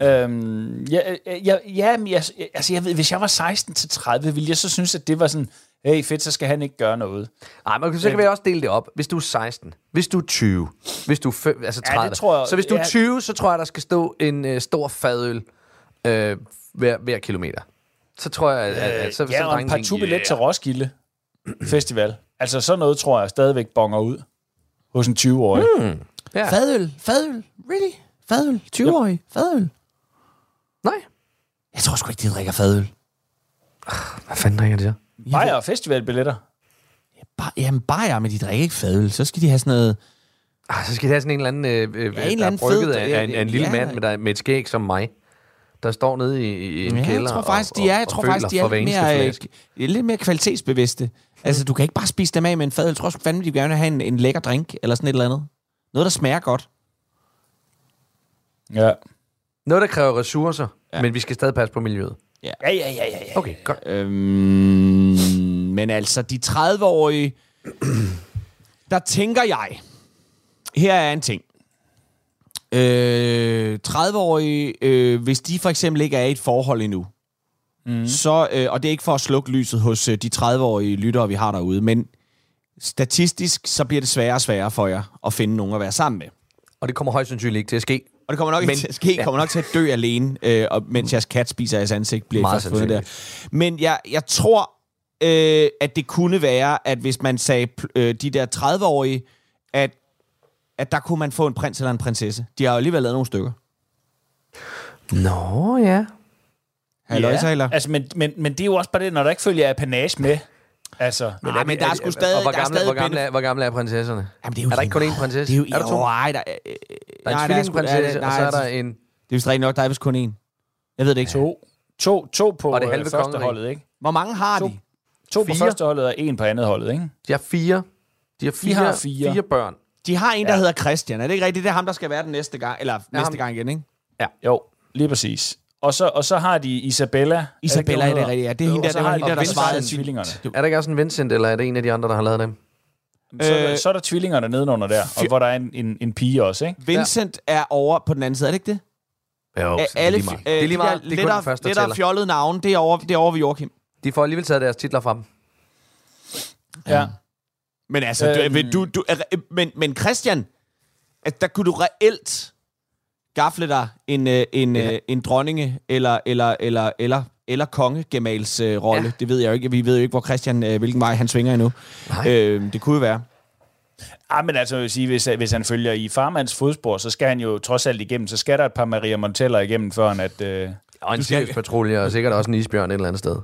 Øhm, ja, ja, ja, jeg, altså, jeg ved, hvis jeg var 16 til 30, ville jeg så synes, at det var sådan, hey fedt, så skal han ikke gøre noget. Nej, men så kan vi også dele det op. Hvis du er 16, hvis du er 20, hvis du er fem, altså Ja, det 30. tror jeg- så hvis du er ja. 20, så tror jeg, der skal stå en øh, stor fadøl øh, hver, hver kilometer. Så tror jeg, at, at, at så, Ja, så og en par tænker, tubillet til Roskilde Festival. Altså sådan noget, tror jeg, stadigvæk bonger ud hos en 20-årig. Mm. Ja. Fadøl, fadøl, really? Fadøl, 20-årig, fadøl. Nej. Jeg tror sgu ikke, de drikker fadøl. Hvad fanden drikker de så? Bajer og festivalbilletter. Bare, jamen, bare men de drikker ikke fadøl. Så skal de have sådan noget... Ah, så skal det have sådan en eller anden, øh, øh, Ja, en der eller er brygget fed- af, af, en, af en lille ja. mand med, der, med et skæg som mig, der står nede i, i en Ja, kælder jeg tror faktisk, og, de er, jeg og, tror og faktisk, de er lidt mere, øh, de er lidt mere kvalitetsbevidste. Altså, du kan ikke bare spise dem af med en fadøl. Jeg tror sgu fandme, de gerne vil have en, en lækker drink, eller sådan et eller andet. Noget, der smager godt. Ja. Noget, der kræver ressourcer, Ja. ja. men vi skal stadig passe på miljøet. Ja, ja, ja, ja, ja. Okay, godt. Øhm, men altså, de 30-årige, der tænker jeg, her er en ting. Øh, 30-årige, øh, hvis de for eksempel ikke er i et forhold endnu, mm. så, øh, og det er ikke for at slukke lyset hos øh, de 30-årige lyttere, vi har derude, men statistisk, så bliver det sværere og sværere for jer at finde nogen at være sammen med. Og det kommer højst sandsynligt ikke til at ske. Og det kommer nok Men- ikke til at ske. ja. kommer nok til at dø alene, øh, og, mens jeres kat spiser jeres ansigt, bliver Meget først fundet der. Men jeg, jeg tror, øh, at det kunne være, at hvis man sagde øh, de der 30-årige, at, at der kunne man få en prins eller en prinsesse. De har jo alligevel lavet nogle stykker. Nå, ja. Halløj, ja. Altså, men, men, men det er jo også bare det, når der ikke følger apanage med. Altså, Men, Nej, men der er sgu stadig... Og hvor der gamle, stadig hvor, gamle er, hvor gamle er prinsesserne? Jamen, det er, jo er der ikke kun én prinsesse? Det er, jo, er der to? Jo, ej, der, øh, Der er nej, en tvillingprinsesse, nej, og så er nej, der en... Det er vist rigtigt nok, der er vist kun én. Jeg ved det ikke. to, to, to på Og det øh, halve første kongerige. holdet, ikke? Hvor mange har To. de? To på Fire. første holdet og en på andet holdet, ikke? De har fire. De har fire, har fire. fire børn. De har en, der Ja. hedder Christian. Er det ikke rigtigt? Det er ham, der skal være den næste gang. Eller næste ham. gang igen, ikke? Jo, lige præcis. Og så, og så har de Isabella. Isabella, er det rigtigt? Ja, det er hende der, det var hende de der, der svarede tvillingerne. Er der ikke også en Vincent, eller er det en af de andre, der har lavet dem? Så, er der, Øh, så er der tvillingerne nedenunder der, og hvor der er en, en, en pige også, ikke? Vincent er over på den anden side, er det ikke det? Jo, Er alle, det er lige meget. øh, Det er lige meget. de Det der er kun den første, der tæller. fjollede navne, det er over, det er over ved Joachim. De får alligevel taget deres titler fra dem. Ja. Men altså, Øhm. du, du, du, men, men Christian, at der kunne du reelt gafle dig en, øh, en, Ja. ja. en dronninge eller, eller, eller, eller, eller kongegemals øh, rolle. Ja. Det ved jeg jo ikke. Vi ved jo ikke, hvor Christian, øh, hvilken vej han svinger endnu. Nej. Øh, det kunne jo være. Ah, men altså, jeg vil sige, hvis, hvis han følger i farmands fodspor, så skal han jo trods alt igennem. Så skal der et par Maria Monteller igennem, før han at... Øh, Og en Sirius-patrulje, og sikkert også en isbjørn et eller andet sted.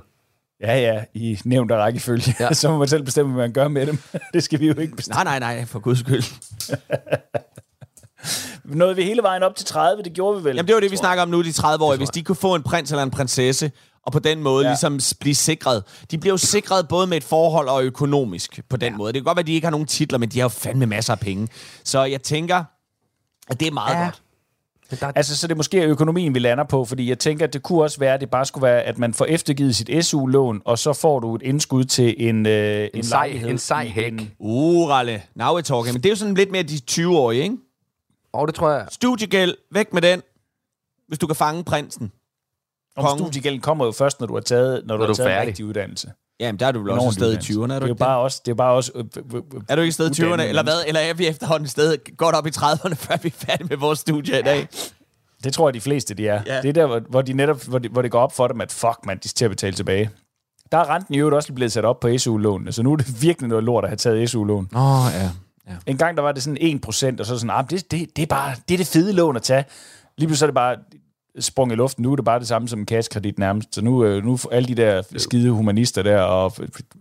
Ja, ja, i nævnt af rækkefølge. Ja. Så må man selv bestemme, hvad man gør med dem. det skal vi jo ikke bestemme. Nej, nej, nej, for guds skyld. Nåede vi hele vejen op til 30, det gjorde vi vel? Jamen, det var det, vi snakker om nu, de 30-årige. Hvis de kunne få en prins eller en prinsesse, og på den måde Ja. ligesom blive sikret. De bliver jo sikret både med et forhold og økonomisk på den ja. måde. Det kan godt være, at de ikke har nogen titler, men de har jo fandme masser af penge. Så jeg tænker, at det er meget ja. godt. Der, Altså, så det er måske økonomien, vi lander på, fordi jeg tænker, at det kunne også være, at det bare skulle være, at man får eftergivet sit SU-lån, og så får du et indskud til en, øh, en, en, sej, en sej hæk. en- Uh, Ralle. Now we're talking. Men det er jo sådan lidt mere de 20-årige, ikke? Og det tror jeg... Studiegæld, væk med den, hvis du kan fange prinsen. Om kongen. studiegælden kommer jo først, når du har taget, når du Når har du er taget en færdig. rigtig uddannelse. Jamen, der er du vel også sted i uddannelse. 20'erne, er det du er jo bare også, det er bare også øh, øh, øh, Er du ikke et sted i 20'erne? uddannede Eller hvad? Eller er vi efterhånden et sted godt op i 30'erne, før vi er færdige med vores studie i dag? Det tror jeg, de fleste de er. Ja. Ja. Det er der, hvor, hvor, de netop, hvor, de, hvor det går op for dem, at fuck, man, de skal til at betale tilbage. Der er renten i øvrigt også blevet sat op på SU-lånene, så nu er det virkelig noget lort at have taget SU-lån. Åh, oh, ja. En gang der var det sådan 1%, og så sådan, ah, det, det, det, er bare, det er det fede lån at tage. Lige pludselig så er det bare sprung i luften. Nu er det bare det samme som en kassekredit nærmest. Så nu, øh, nu alle de der skide humanister der og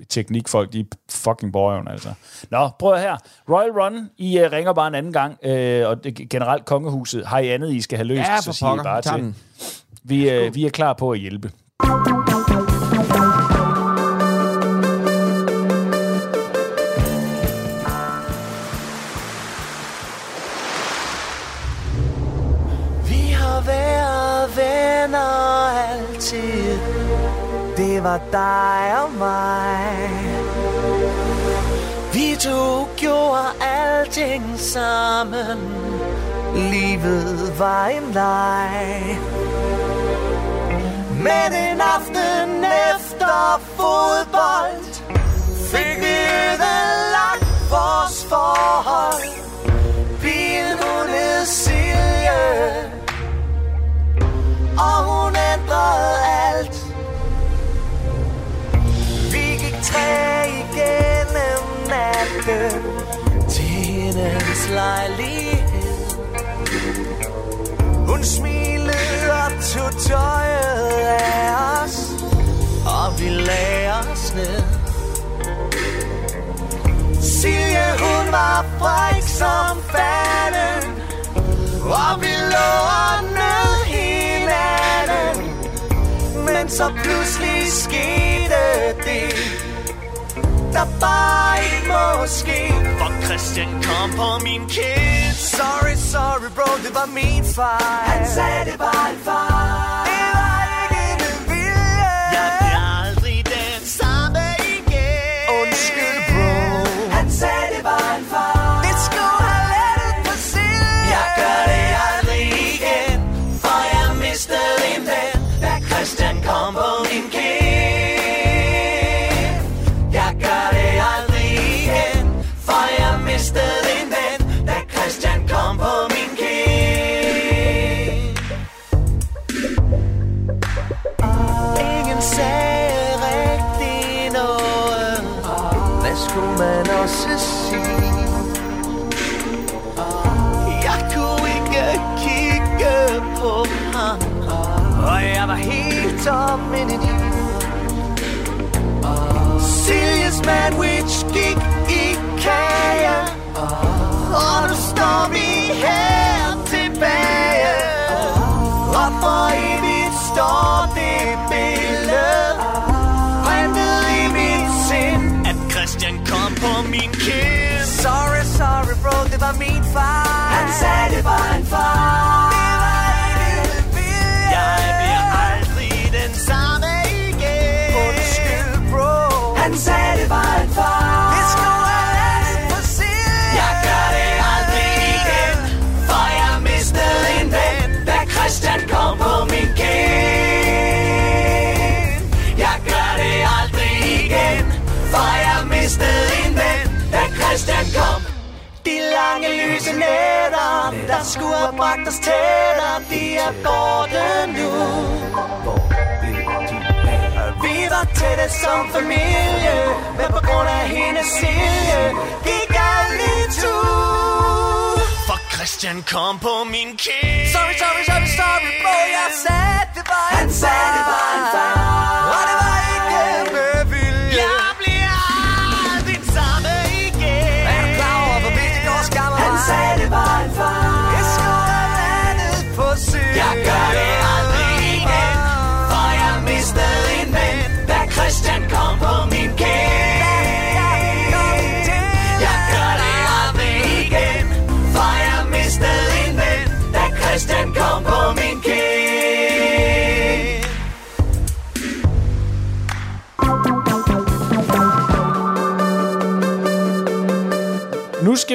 teknikfolk, de er fucking borgerne, altså. Nå, prøv her. Royal Run, I uh, ringer bare en anden gang, øh, og det, generelt kongehuset, har I andet, I skal have løst, Ja, så siger I bare til. Vi, øh, vi er klar på at hjælpe. Været venner altid. Det var dig og mig. Vi to gjorde alting sammen. Livet var en leg. Men en aften efter fodbold Fik vi ødelagt vores forhold. Pigen hun hed Silje. Og hun ændrede alt. Vi gik tre igennem natten Til hendes lejlighed. Hun smilede og tog tøjet af os Og vi lagde os ned. Silje, hun var fræk som fanden så pludselig skete det Der bare ikke må ske. For Christian kom på min kind Sorry, sorry bro, det var min fejl. Han sagde, det var en fejl helt tom indeni Siljes sandwich gik i kage Og nu står vi her tilbage. Og for evigt står det billede Printet i mit sind. At Christian kom på min kind Sorry, sorry bro, det var min far Han sagde det var en far lyse nætter, der skulle have bragt os tættere, de er borte nu. Vi var tætte som familie, men på grund af hendes silje, gik alt i tu. For Christian kom på min kind. Sorry, sorry, sorry, sorry, bro, jeg sagde, det var en Han sagde, det var en fejl.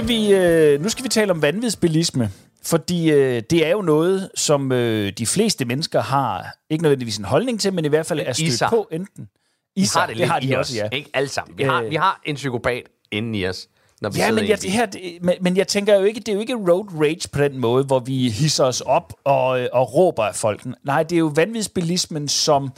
Skal vi, øh, nu skal vi tale om vanvidsbilisme. Fordi øh, det er jo noget, som øh, de fleste mennesker har, ikke nødvendigvis en holdning til, men i hvert fald er stødt på enten. I har det, lidt har de også, os, ja. Ikke alle sammen. Vi har, Øh. vi har en psykopat inden i os, når vi Ja, men jeg, bil. her, det, men, men jeg tænker jo ikke, det er jo ikke road rage på den måde, hvor vi hisser os op og, øh, og råber af folk. Nej, det er jo vanvidsbilismen som,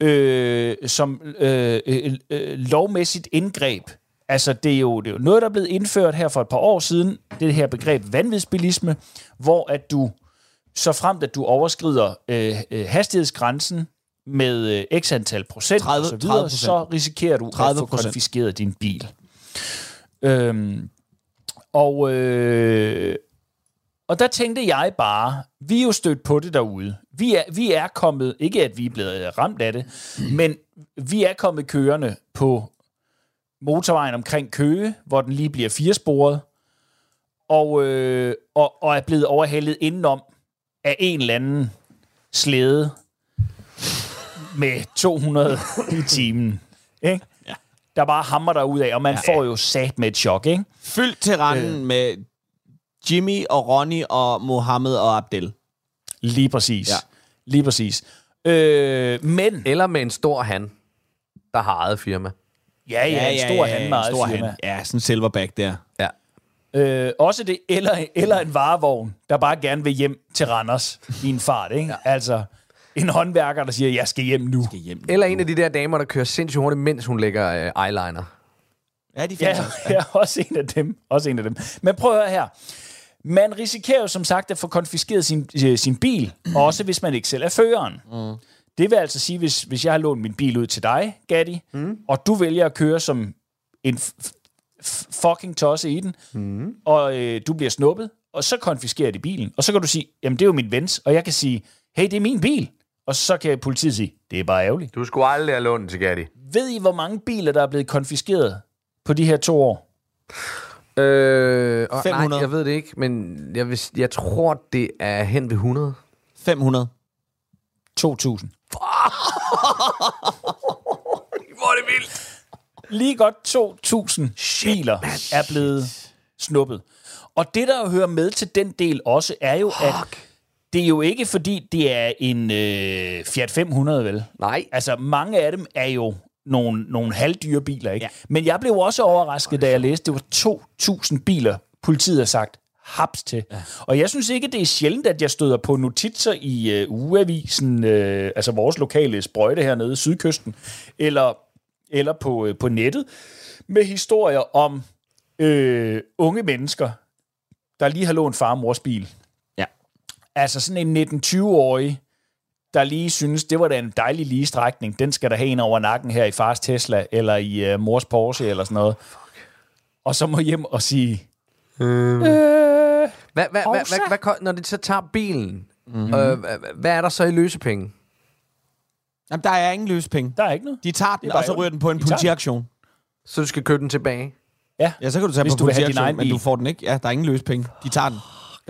øh, som øh, øh, øh, lovmæssigt indgreb. Altså, det er, jo, det er jo noget, der er blevet indført her for et par år siden, det her begreb vanvidsbilisme, hvor at du, så fremt at du overskrider øh, øh, hastighedsgrænsen med øh, x antal procent 30 og så videre, 30%. så risikerer du 30%. at få konfiskeret din bil. Øhm, og, øh, og der tænkte jeg bare, vi er jo stødt på det derude. Vi er, vi er kommet, ikke at vi er blevet ramt af det, men vi er kommet kørende på motorvejen omkring Køge, hvor den lige bliver firesporet, og, øh, og, og er blevet overhældet indenom af en eller anden slæde med 200 i timen. Ikke? Ja. Der bare hammer der ud af, og man ja, får jo sat med et chok, ikke? Fyldt til randen øh. med Jimmy og Ronny og Mohammed og Abdel. Lige præcis. Ja. Lige præcis. Øh, men... Eller med en stor han, der har eget firma. Ja, ja, en stor han med eget stor. Han. Ja, sådan en silverback der. Ja. Øh, også det, eller, eller en varevogn, der bare gerne vil hjem til Randers i en fart, ikke? Ja. Altså, en håndværker, der siger, jeg skal hjem nu. Skal hjem. Eller en af de der damer, der kører sindssygt hurtigt, mens hun lægger øh, eyeliner. Ja, de Ja, ja, også en af dem. Også en af dem. Men prøv at høre her. Man risikerer jo som sagt at få konfiskeret sin, øh, sin bil, også hvis man ikke selv er føreren. Mm. Det vil altså sige, hvis, hvis jeg har lånt min bil ud til dig, Gatti, mm. og du vælger at køre som en f- f- fucking tosse i den, mm. og øh, du bliver snuppet, og så konfiskerer de bilen. Og så kan du sige, jamen det er jo min vens, og jeg kan sige, hey, det er min bil. Og så kan politiet sige, det er bare ærgerligt. Du skulle aldrig have lånt til Gatti. Ved I, hvor mange biler, der er blevet konfiskeret på de her to år? Øh, og 500. Nej, jeg ved det ikke, men jeg, vil, jeg tror, det er hen ved 100. 500. 2000. Hvor er det vildt. Lige godt 2.000 biler er blevet snuppet. Og det, der hører med til den del også, er jo, at det er jo ikke, fordi det er en øh, Fiat 500, vel? Nej. Altså, mange af dem er jo nogle, nogle halvdyre biler, ikke? Ja. Men jeg blev også overrasket, da jeg læste, det var 2.000 biler, politiet har sagt, haps til. Ja. Og jeg synes ikke, det er sjældent, at jeg støder på notitser i øh, ugeavisen, øh, altså vores lokale sprøjte hernede, Sydkysten, eller, eller på, øh, på nettet, med historier om øh, unge mennesker, der lige har lånt far og mors bil. Ja. Altså sådan en 19-20-årig, der lige synes, det var da en dejlig lige strækning. Den skal der have en over nakken her i fars Tesla, eller i uh, mors Porsche, eller sådan noget. Og så må hjem og sige, Øh. øh, Hvad, hvad, hvad, hvad, hvad, hvad, når de så tager bilen, Mhm. mm-hmm. øh, hvad, hvad er der så i løsepenge? Jamen, der er ingen løspenge. der er ikke noget. De tager den, bare og så ryger den på en De politiaktion. Så du skal købe den tilbage? Ja, Ja, så kan du tage Hvis på du vil have din politiaktion, egen men du får den ikke. Ja, der er ingen løspenge. De tager den.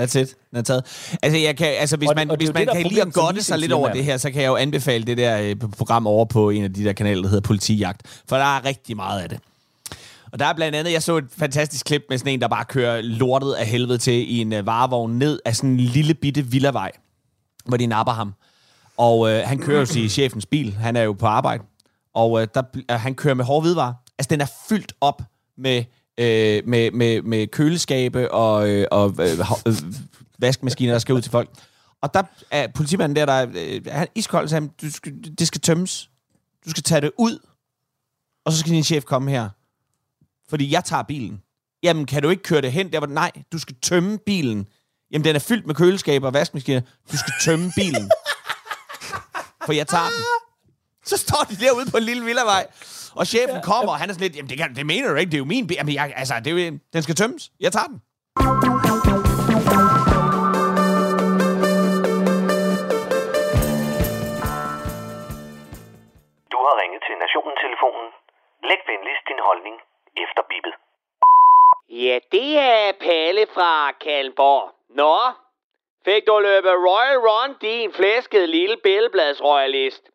That's it. Den er taget. Altså, jeg kan, altså hvis Og- man, og det er hvis man det, kan lide at problemet for godte sig lidt over det her, så kan jeg jo anbefale det der øh, program over på en af de der kanaler, der hedder Politijagt. For der er rigtig meget af det. Og der er blandt andet, jeg så et fantastisk klip med sådan en, der bare kører lortet af helvede til i en øh, varevogn ned af sådan en lille bitte villavej, hvor de napper ham. Og øh, han kører jo til chefens bil. Han er jo på arbejde. Og øh, der, øh, han kører med hårde hvidevarer. Altså, den er fyldt op med, øh, med, med, med køleskabe og, øh, og øh, øh, vaskemaskiner, der skal ud til folk. Og der er politimanden der, der øh, han iskold, så han, du skal, det skal tømmes. Du skal tage det ud, og så skal din chef komme her. Fordi jeg tager bilen. Jamen, kan du ikke køre det hen? Der var nej, du skal tømme bilen. Jamen, den er fyldt med køleskaber og vaskemaskiner. Du skal tømme bilen. For jeg tager den. Så står de derude på en lille villavej, og chefen kommer, og han er sådan lidt, jamen det, kan, det mener du ikke, det er jo min bil. Jamen, jeg, altså, det er jo, den skal tømmes. Jeg tager den. Du har ringet til Nationen-telefonen. Læg venligst din holdning efter bippet. Ja, det er Palle fra Kalmborg. Nå, fik du løbet Royal Run, din flæskede lille billedbladsroyalist?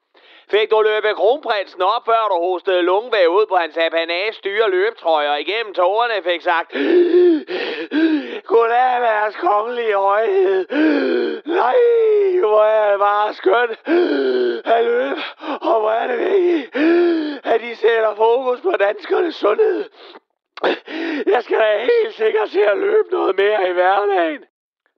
Fik du løbet kronprinsen op, før du hostede lungevæg ud på hans apanage styre løbetrøjer igennem tårerne fik sagt Goddag, deres kongelige højhed. Nej, hvor er det bare skønt at løbe, og hvor er det vigtigt, at de sætter fokus på danskernes sundhed. Jeg skal da helt sikkert se at løbe noget mere i hverdagen.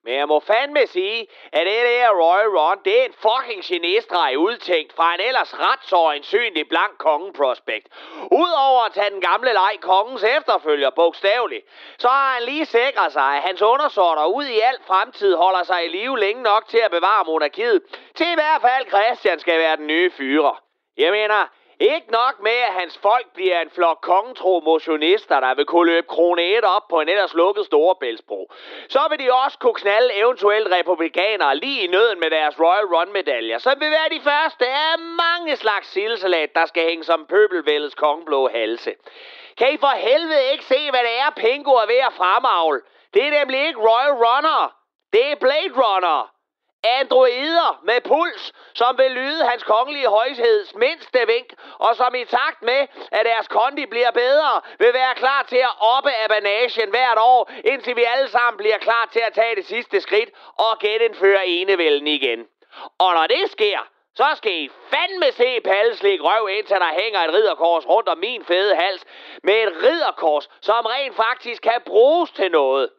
Men jeg må fandme sige, at det der Royal Run, det er en fucking genestreg udtænkt fra en ellers ret så øjensynlig blank kongeprospekt. Udover at tage den gamle leg kongens efterfølger bogstaveligt, så har han lige sikret sig, at hans undersorter ud i al fremtid holder sig i live længe nok til at bevare monarkiet, til i hvert fald Christian skal være den nye fyre. Jeg mener, ikke nok med, at hans folk bliver en flok kongetro motionister, der vil kunne løbe krone 1 op på en ellers lukket storebæltsbro. Så vil de også kunne knalde eventuelt republikanere lige i nøden med deres Royal Run-medaljer, som vil være de første af mange slags sildesalat, der skal hænge som pøbelvældets kongeblå halse. Kan I for helvede ikke se, hvad det er, Pingo er ved at fremavle? Det er nemlig ikke Royal Runner. Det er Blade Runner. Androider med puls, som vil lyde hans kongelige højheds mindste vink, og som i takt med, at deres kondi bliver bedre, vil være klar til at oppe abanagen hvert år, indtil vi alle sammen bliver klar til at tage det sidste skridt og genindføre enevælden igen. Og når det sker, så skal I fandme se palleslik røv, indtil der hænger et ridderkors rundt om min fede hals, med et ridderkors, som rent faktisk kan bruges til noget.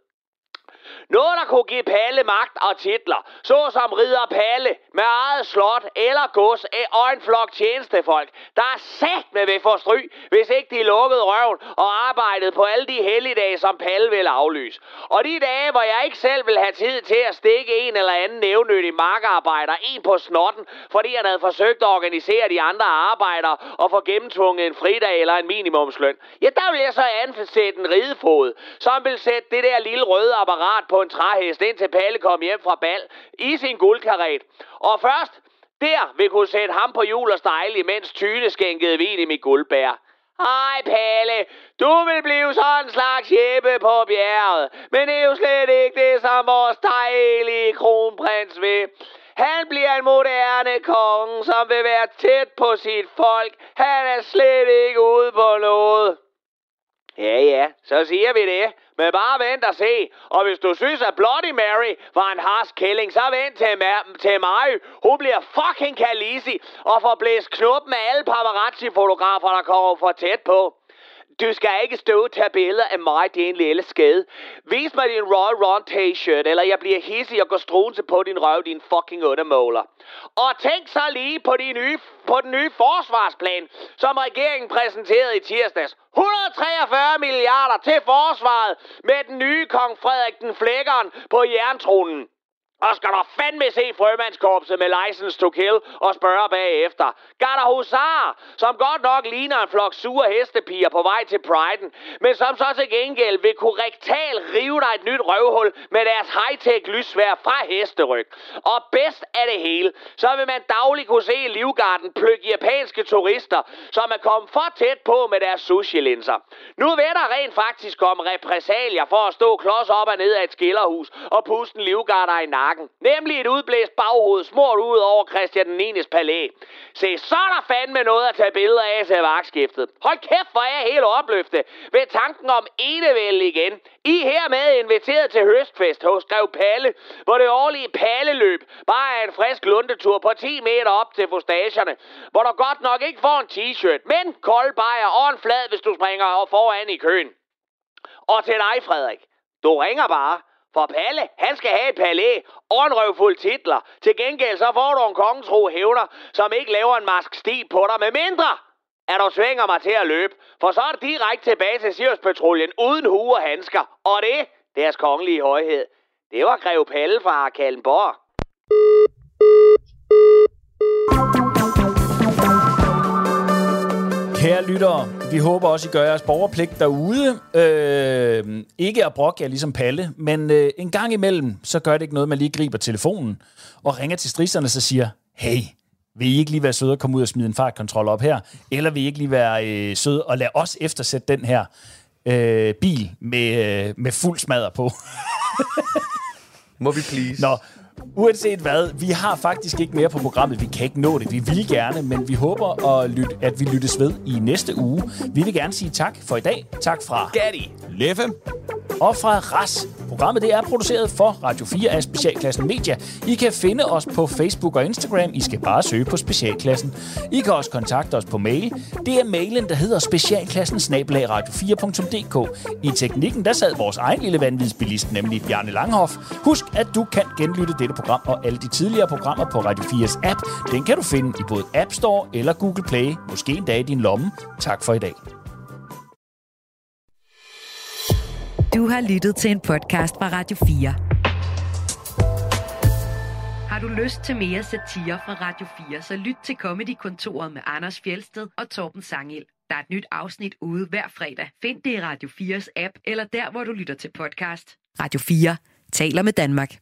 Noget, der kunne give Palle magt og titler, såsom ridder Palle med eget slot eller gods og en flok tjenestefolk, der er sat med ved for stry, hvis ikke de lukkede røven og arbejdede på alle de helligdage, som Palle vil aflyse. Og de dage, hvor jeg ikke selv vil have tid til at stikke en eller anden nævnyttig markarbejder en på snotten, fordi han havde forsøgt at organisere de andre arbejdere og få gennemtvunget en fridag eller en minimumsløn, ja, der vil jeg så ansætte en ridefod, som vil sætte det der lille røde apparat på en træhest, indtil Palle kom hjem fra bal i sin guldkaret. Og først der vil kunne sætte ham på jul og stejle, imens Tyne skænkede vin i mit guldbær. Hej Palle, du vil blive sådan en slags Jeppe på bjerget, men det er jo slet ikke det, som vores dejlige kronprins vil. Han bliver en moderne konge, som vil være tæt på sit folk. Han er slet ikke ude på noget. Ja, ja, så siger vi det. Men bare vent og se. Og hvis du synes, at Bloody Mary var en harsk kælling, så vent til, ma- til mig. Hun bliver fucking kalisi og får blæst knop med alle paparazzi-fotografer, der kommer for tæt på. Du skal ikke stå og tage billeder af mig, din lille skade. Vis mig din Royal Ron t-shirt, eller jeg bliver hissig og går strunse på din røv, din fucking undermåler. Og tænk så lige på, de nye, på den nye forsvarsplan, som regeringen præsenterede i tirsdags. 143 milliarder til forsvaret med den nye kong Frederik den Flækkeren på jerntronen. Og skal du fandme se frømandskorpset med license to kill og spørge bagefter. Garda Husar, som godt nok ligner en flok sure hestepiger på vej til Priden, men som så til gengæld vil kunne rektal rive dig et nyt røvhul med deres high-tech lysvær fra hesteryg. Og bedst af det hele, så vil man dagligt kunne se Livgarden plukke japanske turister, som er kommet for tæt på med deres sushi-linser. Nu vil der rent faktisk komme repræsalier for at stå klods op og ned af et skillerhus og puste en livgarder i nakken. Nemlig et udblæst baghoved smurt ud over Christian den 9. palæ. Se, så er der fandme noget at tage billeder af til vagtskiftet. Hold kæft, hvor er jeg helt opløftet ved tanken om enevæld igen. I hermed inviteret til høstfest hos Grev Palle, hvor det årlige Palleløb bare er en frisk lundetur på 10 meter op til fustagerne, hvor du godt nok ikke får en t-shirt, men kold bajer og en flad, hvis du springer og foran i køen. Og til dig, Frederik. Du ringer bare. For Palle, han skal have et palæ og en røvfuld titler. Til gengæld så får du en kongetro hævner, som ikke laver en mask sti på dig, med mindre at du svinger mig til at løbe. For så er det direkte tilbage til Sirius-patruljen uden hue og handsker. Og det, deres kongelige højhed, det var Greve Palle fra Kallenborg. Kære lyttere, vi håber også, I gør jeres borgerpligt derude. Øh, ikke at brokke jer ligesom Palle, men øh, en gang imellem, så gør det ikke noget, man lige griber telefonen og ringer til strisserne og så siger, hey, vil I ikke lige være søde og komme ud og smide en fartkontrol op her? Eller vil I ikke lige være øh, søde og lade os eftersætte den her øh, bil med, øh, med fuld smadder på? Må vi please? Nå, Uanset hvad, vi har faktisk ikke mere på programmet. Vi kan ikke nå det. Vi vil gerne, men vi håber, at, lytte, at vi lyttes ved i næste uge. Vi vil gerne sige tak for i dag. Tak fra Gatti. Leffe. og fra RAS. Programmet det er produceret for Radio 4 af Specialklassen Media. I kan finde os på Facebook og Instagram. I skal bare søge på Specialklassen. I kan også kontakte os på mail. Det er mailen, der hedder specialklassen radio4.dk. I teknikken, der sad vores egen lille vanvidsbilist, nemlig Bjarne Langhoff. Husk, at du kan genlytte dette program og alle de tidligere programmer på Radio 4's app. Den kan du finde i både App Store eller Google Play. Måske en dag i din lomme. Tak for i dag. Du har lyttet til en podcast fra Radio 4. Har du lyst til mere satire fra Radio 4, så lyt til Comedy-kontoret med Anders Fjelsted og Torben Sangel. Der er et nyt afsnit ude hver fredag. Find det i Radio 4's app, eller der, hvor du lytter til podcast. Radio 4 taler med Danmark.